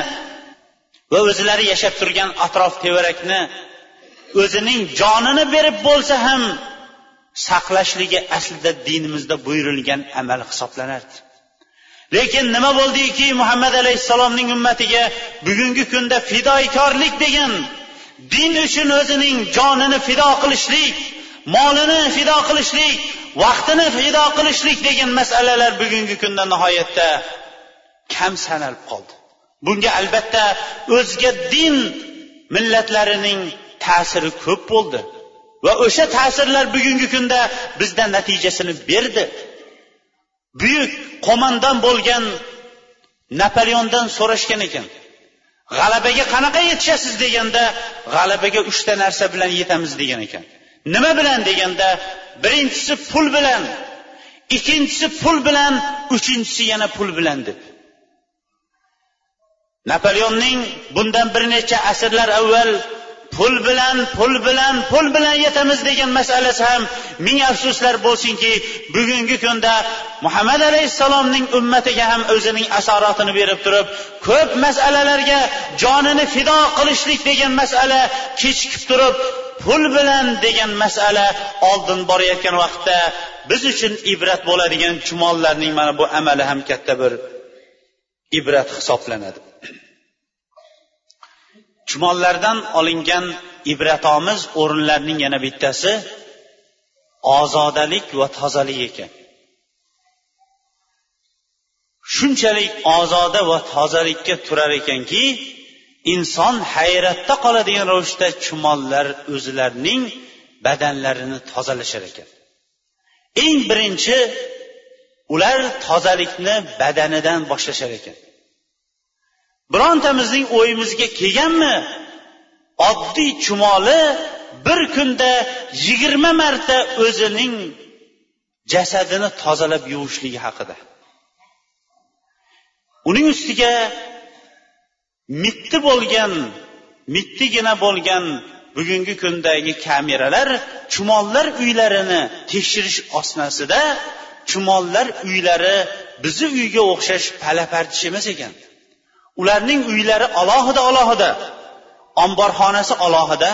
va o'zlari yashab turgan atrof tevarakni o'zining jonini berib bo'lsa ham saqlashligi aslida dinimizda buyurilgan amal hisoblanardi. Lekin nima bo'ldiki? Muhammad alayhissalomning ummatiga bugungi kunda fidoikorlik degan din uchun o'zining jonini fido qilishlik molini fido qilishlik vaqtini fido qilishlik degan masalalar bugungi kunda nihoyatda kam sanalib qoldi. Bunga albatta o'zga din millatlarining ta'siri ko'p bo'ldi. Va o'sha ta'sirlar bugungi kunda bizda natijasini berdi. Buyuk qo'mondon bo'lgan napoleondan so'rashgan ekan. G'alabaga qanaqa yetishasiz deganda g'alabaga uchta narsa bilan yetamiz degan ekan. Nima bilan deganda birinchisi pul bilan ikkinchisi pul bilan uchinchisi yana pul bilan deb. Napoleonning bundan bir necha asrlar avval pul bilan pul bilan pul bilan yetamiz degan masalasi ham ming afsuslar bo'lsinki bugungi kunda muhammad alayhissalomning ummatiga ham o'zining asoratini berib turib ko'p masalalarga jonini fido qilishlik degan masala kechikib turib pul bilan degan masala oldin borayotgan vaqtda biz uchun ibrat bo'ladigan chumollarning mana bu amali ham katta bir ibrat hisoblanadi. Chumollardan olingan ibratomiz o'rinlarning yana bittasi ozodalik va tozalik ekan. Shunchalik ozoda va tozalikka turar ekanki inson hayratda qoladigan ravishda chumollar o'zlarining badanlarini tozalashar ekan. Eng birinchi ular tozalikni badanidan boshlashar ekan. Birontamizning o'yimizga kelganmi? Oddiy chumoli bir kunda yigirma marta o'zining jasadini tozalab yuvishligi haqida. Uning ustiga mitti bo'lgan mittigina bo'lgan bugungi kundagi kameralar chumollar uylarini tekshirish osnasida chumollar uylari bizni uyga o'xshash pala partish emas ekan. Ularning uylari alohida alohida. Omborxonasi alohida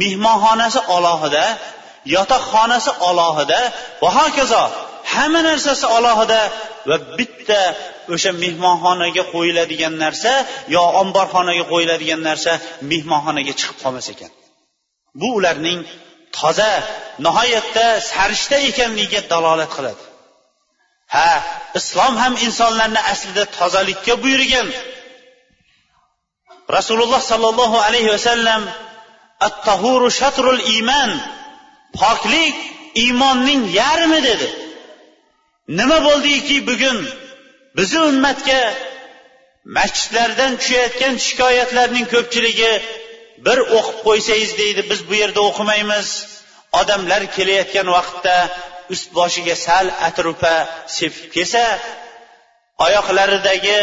mehmonxonasi alohida yotoqxonasi alohida va hokazo hamma narsasi alohida va bitta o'sha mehmonxonaga qo'yiladigan narsa yo omborxonaga qo'yiladigan narsa mehmonxonaga chiqib qolmas ekan. Bu ularning toza nihoyatda sarishta ekanligiga dalolat qiladi. Ha islom ham insonlarni aslida tozalikka buyurgan. Rasululloh sollallohu alayhi vasallam at tahuru shatrul iymon poklik iymonning yarmi dedi. Nima bo'ldiki bugun? Bizni ummatga masjidlardan tushayotgan shikoyatlarning ko'pchiligi bir o'qib qo'ysangiz deydi biz bu yerda o'qimaymiz. Odamlar kelayotgan vaqtda ust boshiga sal atrupa sepib kelsa oyoqlaridagi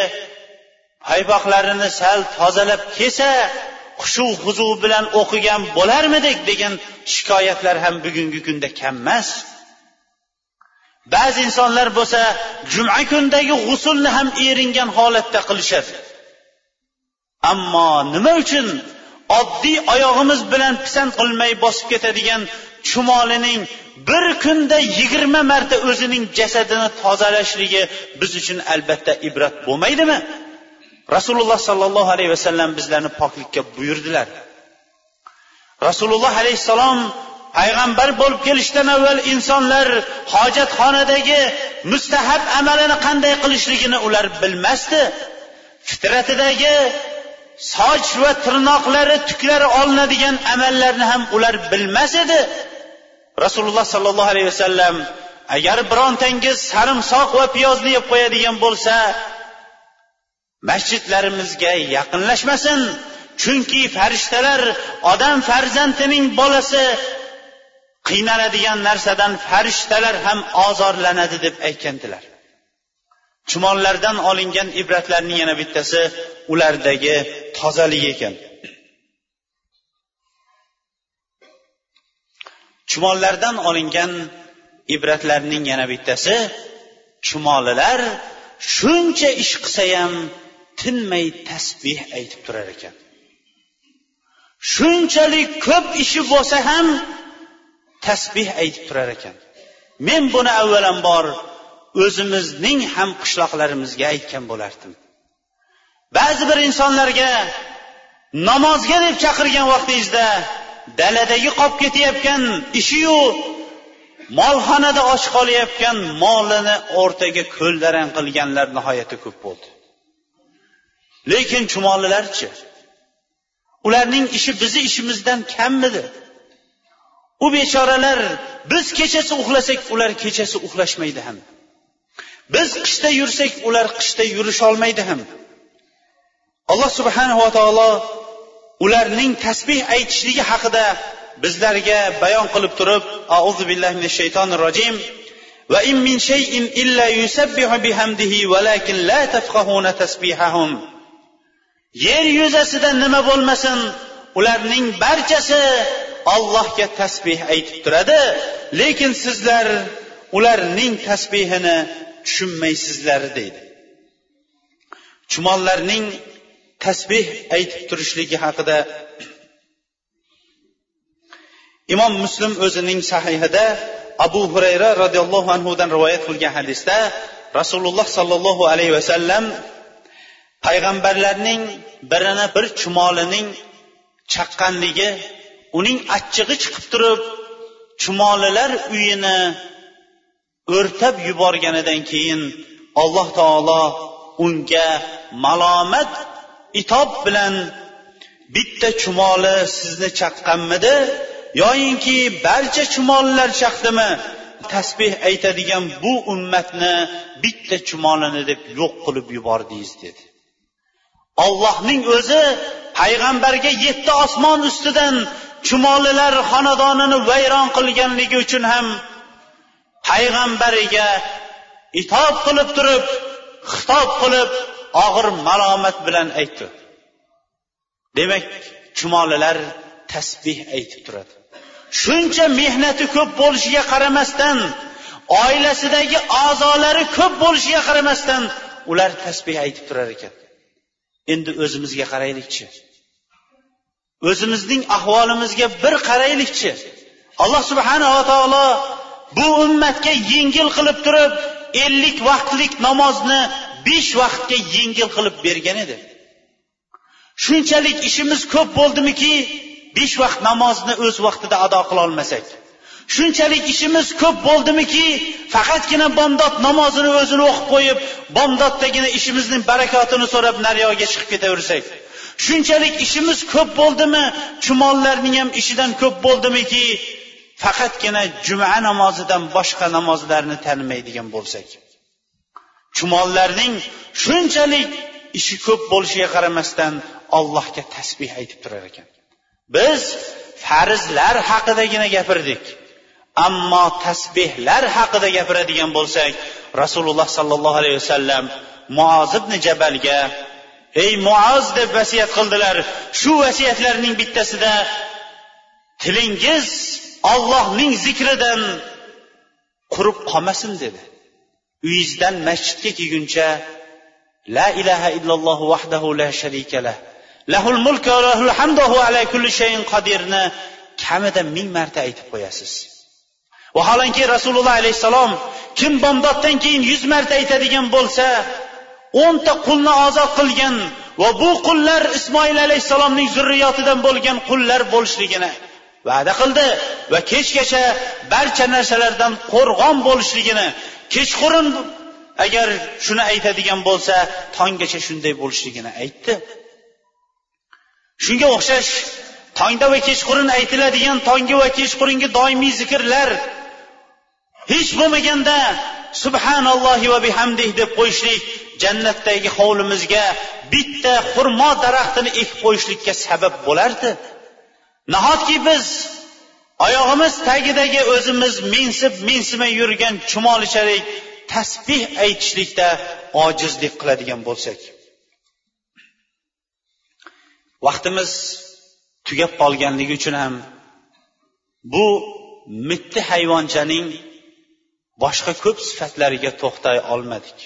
paypoqlarini sal tozalab kelsa xushu huzu bilan o'qigan bo'larmidik degan shikoyatlar ham bugungi kunda kam emas. Ba'zi insonlar bo'lsa juma kundagi g'usulni ham eringan holatda qilishadi. Ammo nima uchun oddiy oyog'imiz bilan pisand qilmay bosib ketadigan chumolining bir kunda yigirma marta o'zining jasadini tozalashligi biz uchun albatta ibrat bo'lmaydimi? Rasululloh sollallohu alayhi vasallam bizlarni poklikka buyurdilar. Rasululloh alayhissalom payg'ambar bo'lib kelishdan avval insonlar hojatxonadagi mustahab amalini qanday qilishligini ular bilmasdi. Fitratidagi soch va tirnoqlari tuklari olinadigan amallarni ham ular bilmas edi. Rasululloh sollallohu alayhi vasallam agar birontangiz sarimsoq va piyozni yeb qo'yadigan bo'lsa masjidlarimizga yaqinlashmasin. Chunki farishtalar odam farzandining bolasi qiynaladigan narsadan farishtalar ham ozorlanadi deb aytgandilar. Chumollardan olingan ibratlarning yana bittasi ulardagi tozalik ekan. Chumollardan olingan ibratlarning yana bittasi chumolilar shuncha ish qilsa ham tinmay tasbeh aytib turar ekan. Shunchalik ko'p ishi bo'lsa ham tasbeh aytib turar ekan. Men buni avvalambor o'zimizning ham qishloqlarimizga aytgan bo'lardim. Ba'zi bir insonlarga namozga deb chaqirgan vaqtingizda daladagi qolib ketayotgan ishiyu molxonada och qolayotgan molini o'rtaga ko'ldarang qilganlar nihoyatda ko'p bo'ldi. Lekin chumolilarchi ularning ishi bizni ishimizdan kammidi? U bechoralar biz kechasi uxlasak ular kechasi uxlashmaydi ham. Biz qishda yursak ular qishda yurisholmaydi ham. Alloh subhanava taolo ularning tasbeh aytishligi haqida bizlarga bayon qilib turib auzu billahi minash shaytonir rojim va in min shay'in illa yusabbihu bihamdihi valakin la tafqahuna tasbihahum. Yer yuzasida nima bo'lmasin ularning barchasi allohga tasbeh aytib turadi. Lekin sizlar ularning tasbehini tushunmaysizlar deydi. Chumollarning tasbeh aytib turishligi haqida imom muslim o'zining sahihida abu hurayra roziyallohu anhudan rivoyat qilgan hadisda rasululloh sollallohu alayhi vasallam payg'ambarlarning birini bir chumolining chaqqanligi uning achchig'i chiqib turib chumolilar uyini o'rtab yuborganidan keyin alloh taolo unga malomat itob bilan bitta chumoli sizni chaqqanmidi yoyinki barcha chumollar chaqdimi? tasbeh aytadigan bu ummatni bitta chumolini deb yo'q qilib yubordingiz dedi. Ollohning o'zi payg'ambarga yetti osmon ustidan chumolilar xonadonini vayron qilganligi uchun ham payg'ambariga itob qilib turib xitob qilib og'ir malomat bilan aytdi. Demak chumolilar tasbeh aytib turadi. Shuncha mehnati ko'p bo'lishiga qaramasdan oilasidagi a'zolari ko'p bo'lishiga qaramasdan ular tasbeh aytib turar ekan. Endi o'zimizga qaraylikchi. O'zimizning ahvolimizga bir qaraylikchi. Alloh subhanava taolo bu ummatga yengil qilib turib ellik vaqtlik namozni besh vaqtga yengil qilib bergan edi. Shunchalik ishimiz ko'p bo'ldimiki besh vaqt namozni o'z vaqtida ado qilolmasak shunchalik ishimiz ko'p bo'ldimiki faqatgina bomdod namozini o'zini o'qib qo'yib bomdoddagina ishimizni barakotini so'rab naryoqga chiqib ketaversak. Shunchalik ishimiz ko'p bo'ldimi chumollarning ham ishidan ko'p bo'ldimiki faqatgina juma namozidan boshqa namozlarni tanimaydigan bo'lsak chumollarning shunchalik ishi ko'p bo'lishiga qaramasdan allohga tasbeh aytib turar ekan. Biz farzlar haqidagina gapirdik ammo tasbehlar haqida gapiradigan bo'lsak rasululloh sollallohu alayhi vasallam muoz ibn jabalga ey muoz deb vasiyat qildilar. Shu vasiyatlarning bittasida tilingiz ollohning zikridan qurib qolmasin dedi. Uyingizdan masjidga kelguncha la ilaha illalloh vahdahu la sharika lah. Lahul mulk va lahul hamdu ala kulli shayin qodirni kamida ming marta aytib qo'yasiz. Vaholanki rasululloh alayhissalom kim bomdoddan keyin yuz marta aytadigan bo'lsa o'nta qulni ozod qilgan va bu qullar ismoil alayhissalomning zurriyotidan bo'lgan qullar bo'lishligini va'da qildi va kechgacha barcha narsalardan qo'rg'on bo'lishligini kechqurun agar shuni aytadigan bo'lsa tonggacha shunday bo'lishligini aytdi. Shunga o'xshash tongda va kechqurun aytiladigan tongi va kechqurungi doimiy zikrlar hech bo'lmaganda subhanallohi va bihamdih deb qo'yishlik jannatdagi hovlimizga bitta xurmo daraxtini ekib qo'yishlikka sabab bo'lardi. Nahotki biz oyog'imiz tagidagi o'zimiz minsib minsimay yurgan chumolichalik tasbeh aytishlikda ojizlik qiladigan bo'lsak? Vaqtimiz tugab qolganligi uchun ham bu mitti hayvonchaning boshqa ko'p sifatlariga to'xtay olmadik.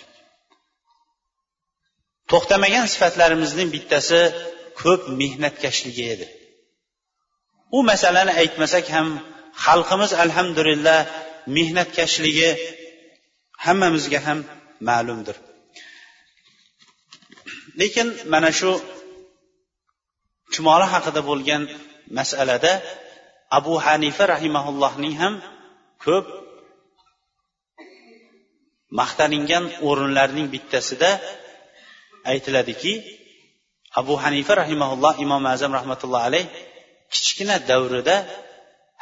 To'xtamagan sifatlarimizning bittasi ko'p mehnatkashligi edi. U masalani aytmasak ham xalqimiz alhamdulillah mehnatkashligi hammamizga ham ma'lumdir. Lekin mana shu chumoli haqida bo'lgan masalada abu hanifa rahimaullohning ham ko'p maqtaningan o'rinlarning bittasida aytiladiki abu hanifa rahimaulloh imom azam rahmatullohi alayh kichkina davrida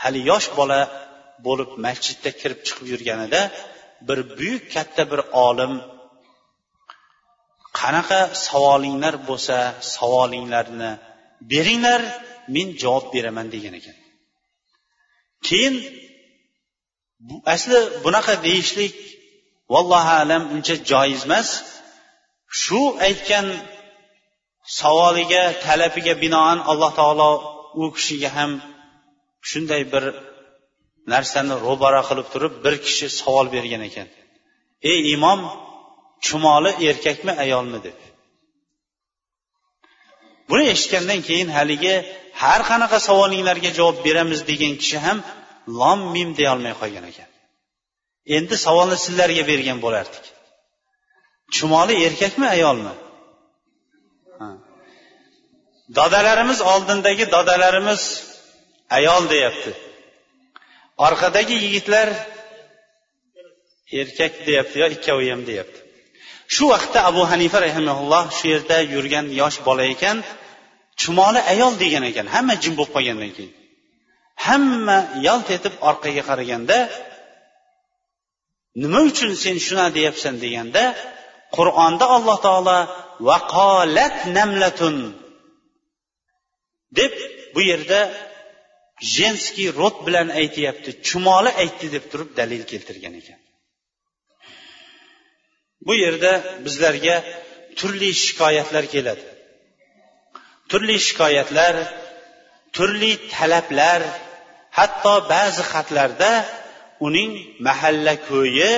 hali yosh bola bo'lib masjidda kirib chiqib yurganida bir buyuk katta bir olim qanaqa savolinglar bo'lsa savolinglarni beringlar men javob beraman degan ekan. Keyin asli bunaqa deyishlik vallohu alam uncha joiz emas. Shu aytgan savoliga talabiga binoan alloh taolo u kishiga ham shunday bir narsani ro'bara qilib turib bir kishi savol bergan ekan. Ey imom chumoli erkakmi ayolmi deb. Buni eshitgandan keyin haligi har qanaqa savolinglarga javob beramiz degan kishi ham lom mim deyolmay qolgan ekan. Endi savolni sizlarga bergan bo'lardik. Chumoli erkakmi ayolmi? Dodalarimiz oldindagi dodalarimiz ayol deyapti. Orqadagi yigitlar erkak deyapti yo ikkovi ham deyapti. Shu vaqtda abu hanifa rahimaulloh shu yerda yurgan yosh bola ekan chumoli ayol degan ekan hamma jim bo'lib qolgandan keyin. Hamma yalt etib orqaga qaraganda nima uchun sen shuna deyapsan? deganda qur'onda alloh taolo vaqolat namlatun deb bu yerda jenskiy rod bilan aytyapti chumoli aytdi deb turib dalil keltirgan ekan. Bu yerda bizlarga turli shikoyatlar keladi. Turli shikoyatlar turli talablar hatto ba'zi xatlarda uning mahalla ko'yi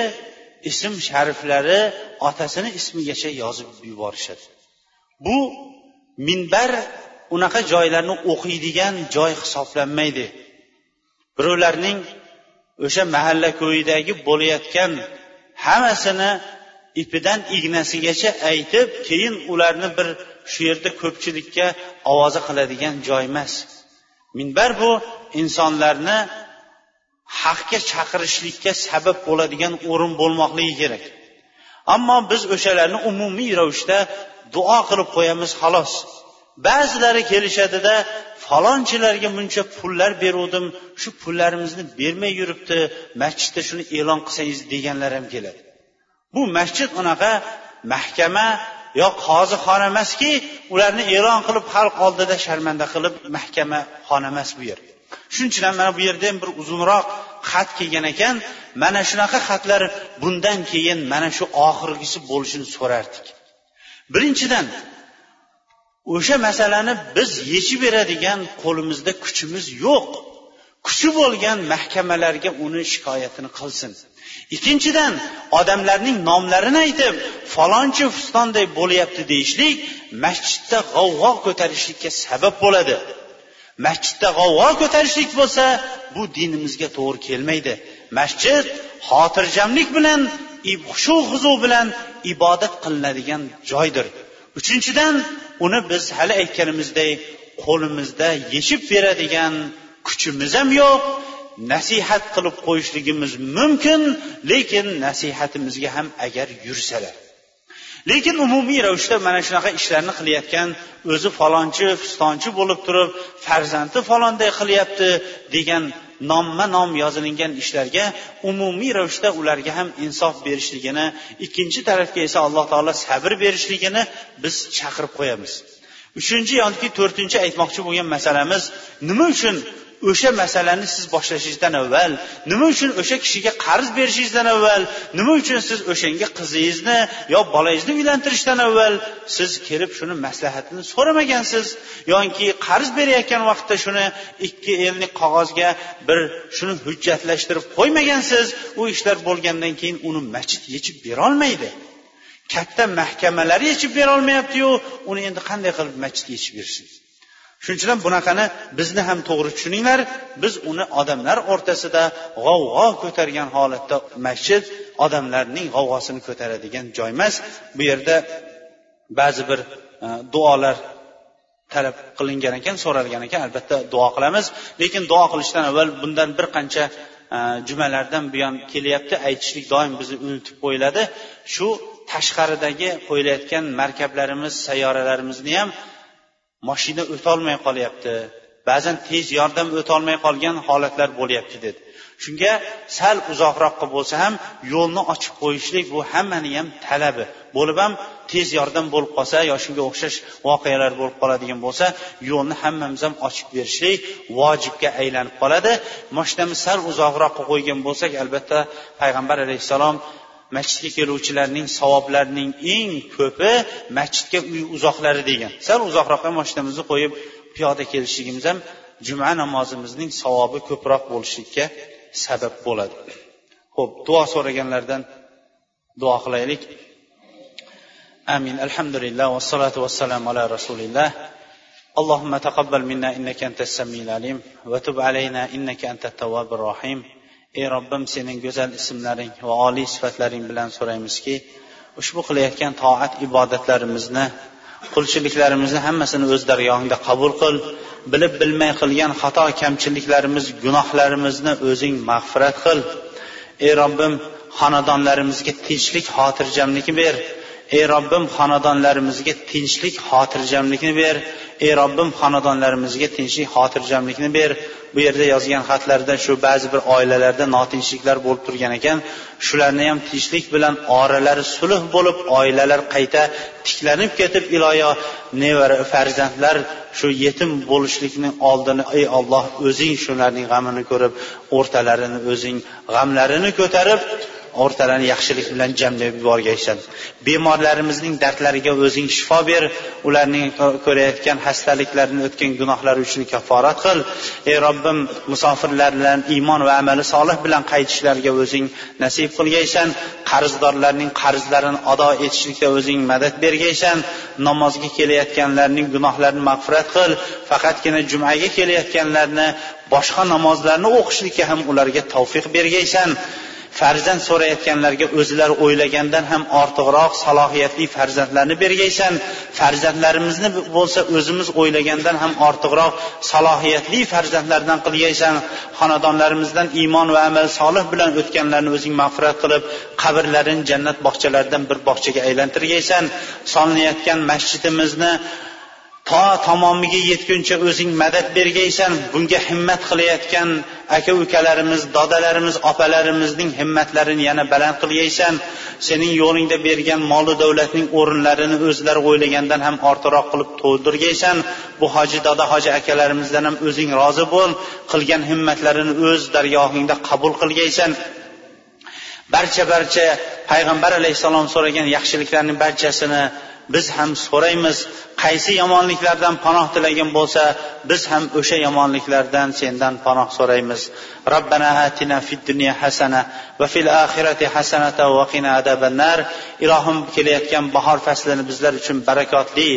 ism shariflari otasini ismigacha yozib yuborishadi. Bu minbar unaqa joylarni o'qiydigan joy hisoblanmaydi. Birovlarning o'sha mahalla ko'yidagi bo'layotgan hammasini ipidan ignasigacha aytib keyin ularni bir shu yerda ko'pchilikka ovoza qiladigan joy emas. Minbar bu insonlarni haqga chaqirishlikka sabab bo'ladigan o'rin bo'lmoqligi kerak. Ammo biz o'shalarni umumiy ravishda duo qilib qo'yamiz xolos. Ba'zilari kelishadida falonchilarga buncha pullar beruvdim shu pullarimizni bermay yuribdi masjidda shuni e'lon qilsangiz deganlar ham keladi. Bu masjid unaqa mahkama yo qozixona emaski ularni e'lon qilib xalq oldida sharmanda qilib mahkama xona emas bu yer shuning uchun ham mana bu yerda ham bir uzunroq xat kelgan ekan. Mana shunaqa xatlar bundan keyin mana shu oxirgisi bo'lishini so'rardik. Birinchidan o'sha masalani biz yechib beradigan qo'limizda kuchimiz yo'q. Kuchi bo'lgan mahkamalarga uni shikoyatini qilsin. Ikkinchidan odamlarning nomlarini aytib falonchi fistonday bo'lyapti deyishlik masjidda g'avg'o ko'tarishlikka sabab bo'ladi. Masjidda g'avg'o ko'tarishlik bo'lsa bu dinimizga to'g'ri kelmaydi. Masjid xotirjamlik bilan shu huzu bilan ibodat qilinadigan joydir. Uchinchidan uni biz hali aytganimizdek qo'limizda yechib beradigan kuchimiz ham yo'q nasihat qilib qo'yishligimiz mumkin lekin nasihatimizga ham agar yursalar. Lekin umumiy ravishda mana shunaqa ishlarni qilayotgan o'zi falonchi fistonchi bo'lib turib farzandi falonday qilyapti degan nomma nom yozilingan ishlarga umumiy ravishda ularga ham insof berishligini ikkinchi tarafga esa alloh taolo sabr berishligini biz chaqirib qo'yamiz. Uchinchi yoki to'rtinchi aytmoqchi bo'lgan masalamiz nima uchun o'sha masalani siz boshlashingizdan avval nima uchun o'sha kishiga qarz berishingizdan avval nima uchun siz o'shanga qizingizni yo bolangizni uylantirishdan avval siz kelib shuni maslahatini so'ramagansiz? Yoki qarz berayotgan vaqtda shuni ikki ellik qog'ozga bir shuni hujjatlashtirib qo'ymagansiz u ishlar bo'lgandan keyin uni masjid yechib berolmaydi. Katta mahkamalar yechib berolmayaptiyu uni endi qanday qilib masjid yechib bersin? Shuning uchun ham bunaqani bizni ham to'g'ri tushuninglar. Biz uni odamlar o'rtasida g'avg'o ko'targan holatda masjid odamlarning g'avg'osini ko'taradigan joy emas. Bu yerda ba'zi bir e, duolar talab qilingan ekan so'ralgan ekan albatta duo qilamiz. Lekin duo qilishdan avval bundan bir qancha e, jumalardan buyon kelyapti. Aytishlik doim bizni unutib qo'yiladi. Shu tashqaridagi qo'yilayotgan markablarimiz sayyoralarimizni ham moshina o'tolmay qolyapti. Ba'zan tez yordam o'tolmay qolgan holatlar bo'lyapti dedi. Shunga sal uzoqroqqa bo'lsa ham yo'lni ochib qo'yishlik bu hammani ham talabi. Bo'lib ham tez yordam bo'lib qolsa yo shunga o'xshash voqealar bo'lib qoladigan bo'lsa yo'lni hammamiz ham ochib berishlik vojibga aylanib qoladi. Moshinamiz sal uzoqroqqa qo'ygan bo'lsak albatta payg'ambar alayhissalom masjidga keluvchilarning savoblarining eng ko'pi masjidga uy uzoqlari degan sal uzoqroqqa moshinamizni qo'yib piyoda kelishligimiz ham juma namozimizning savobi ko'proq bo'lishlikka sabab bo'ladi ho'p duo so'raganlardan duo qilaylik amin alhamdulillah vassalotu vassalamu ala rasulillah اللهم تقبل منا انك انت السميع العليم وتب علينا انك انت التواب الرحيم ey robbim sening go'zal ismlaring va oliy sifatlaring bilan so'raymizki ushbu qilayotgan toat ibodatlarimizni qulchiliklarimizni hammasini o'z dargohingda qabul qil. Bilib bilmay qilgan xato kamchiliklarimiz gunohlarimizni o'zing mag'firat qil. Ey robbim xonadonlarimizga tinchlik xotirjamlikni ber. Ey robbim xonadonlarimizga tinchlik xotirjamlikni ber. Ey robbim xonadonlarimizga tinchlik xotirjamlikni ber. Bu yerda yozgan xatlarda shu ba'zi bir oilalarda notinchliklar bo'lib turgan ekan. Shularni ham tinchlik bilan oralari sulh bo'lib oilalar qayta tiklanib ketib iloyo nevara farzandlar shu yetim bo'lishlikni oldini ey olloh o'zing shularning g'amini ko'rib o'rtalarini o'zing g'amlarini ko'tarib o'rtalarni yaxshilik bilan jamlab yuborgaysan. Bemorlarimizning dardlariga o'zing shifo ber ularning e, ko'rayotgan xastaliklarini o'tgan gunohlari uchun kafforat qil. Ey robbim musofirlar bilan iymon va amali solih bilan qaytishlariga o'zing nasib qilgaysan. Qarzdorlarning qarzlarini ado etishlikda o'zing madad bergaysan. Namozga kelayotganlarning gunohlarini mag'firat qil. Faqatgina jumaga kelayotganlarni boshqa namozlarni o'qishlikka ham ularga tavfiq bergaysan. Farzand so'rayotganlarga o'zlari o'ylagandan ham ortiqroq salohiyatli farzandlarni bergaysan. Farzandlarimizni bo'lsa o'zimiz o'ylagandan ham ortiqroq salohiyatli farzandlardan qilgaysan. Xonadonlarimizdan iymon va amal solih bilan o'tganlarni o'zing mag'firat qilib qabrlarini jannat bog'chalaridan bir bog'chaga aylantirgaysan. Solinayotgan masjidimizni to tamomiga yetguncha o'zing madad bergaysan bunga himmat qilayotgan aka ukalarimiz dodalarimiz opalarimizning himmatlarini yana baland qilgaysan. Sening yo'lingda bergan molu davlatning o'rinlarini o'zlari o'ylagandan ham ortiqroq qilib to'ldirgaysan. Bu hoji doda hoji akalarimizdan ham o'zing rozi bo'l. Qilgan himmatlarini o'z dargohingda qabul qilgaysan. Barcha barcha payg'ambar alayhissalom so'ragan yaxshiliklarning barchasini biz ham so'raymiz qaysi yomonliklardan panoh tilagan bo'lsa biz ham o'sha yomonliklardan sendan panoh so'raymiz. Robbana atina fid dunya hasana va fil oxirati hasanata va qina adabannar ilohim kelayotgan bahor faslini bizlar uchun barakotli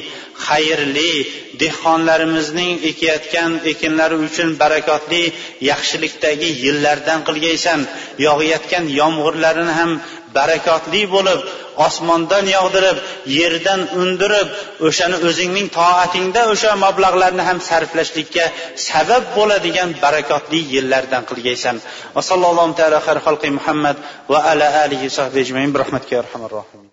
xayrli dehqonlarimizning ekayotgan ekinlari uchun barakotli yaxshilikdagi yillardan qilgaysan. Yog'ayotgan yomg'irlarini ham barakotli bo'lib osmondan yog'dirib yerdan undirib o'shani o'zingning toatingda o'sha mablag'larni ham sarflashlikka sabab bo'ladigan barakotli yillardan qilgaysan. Va sallallohu taala muhammad va ala alihi sahbi ajmain. Bir rahmatga arhamar rohimin.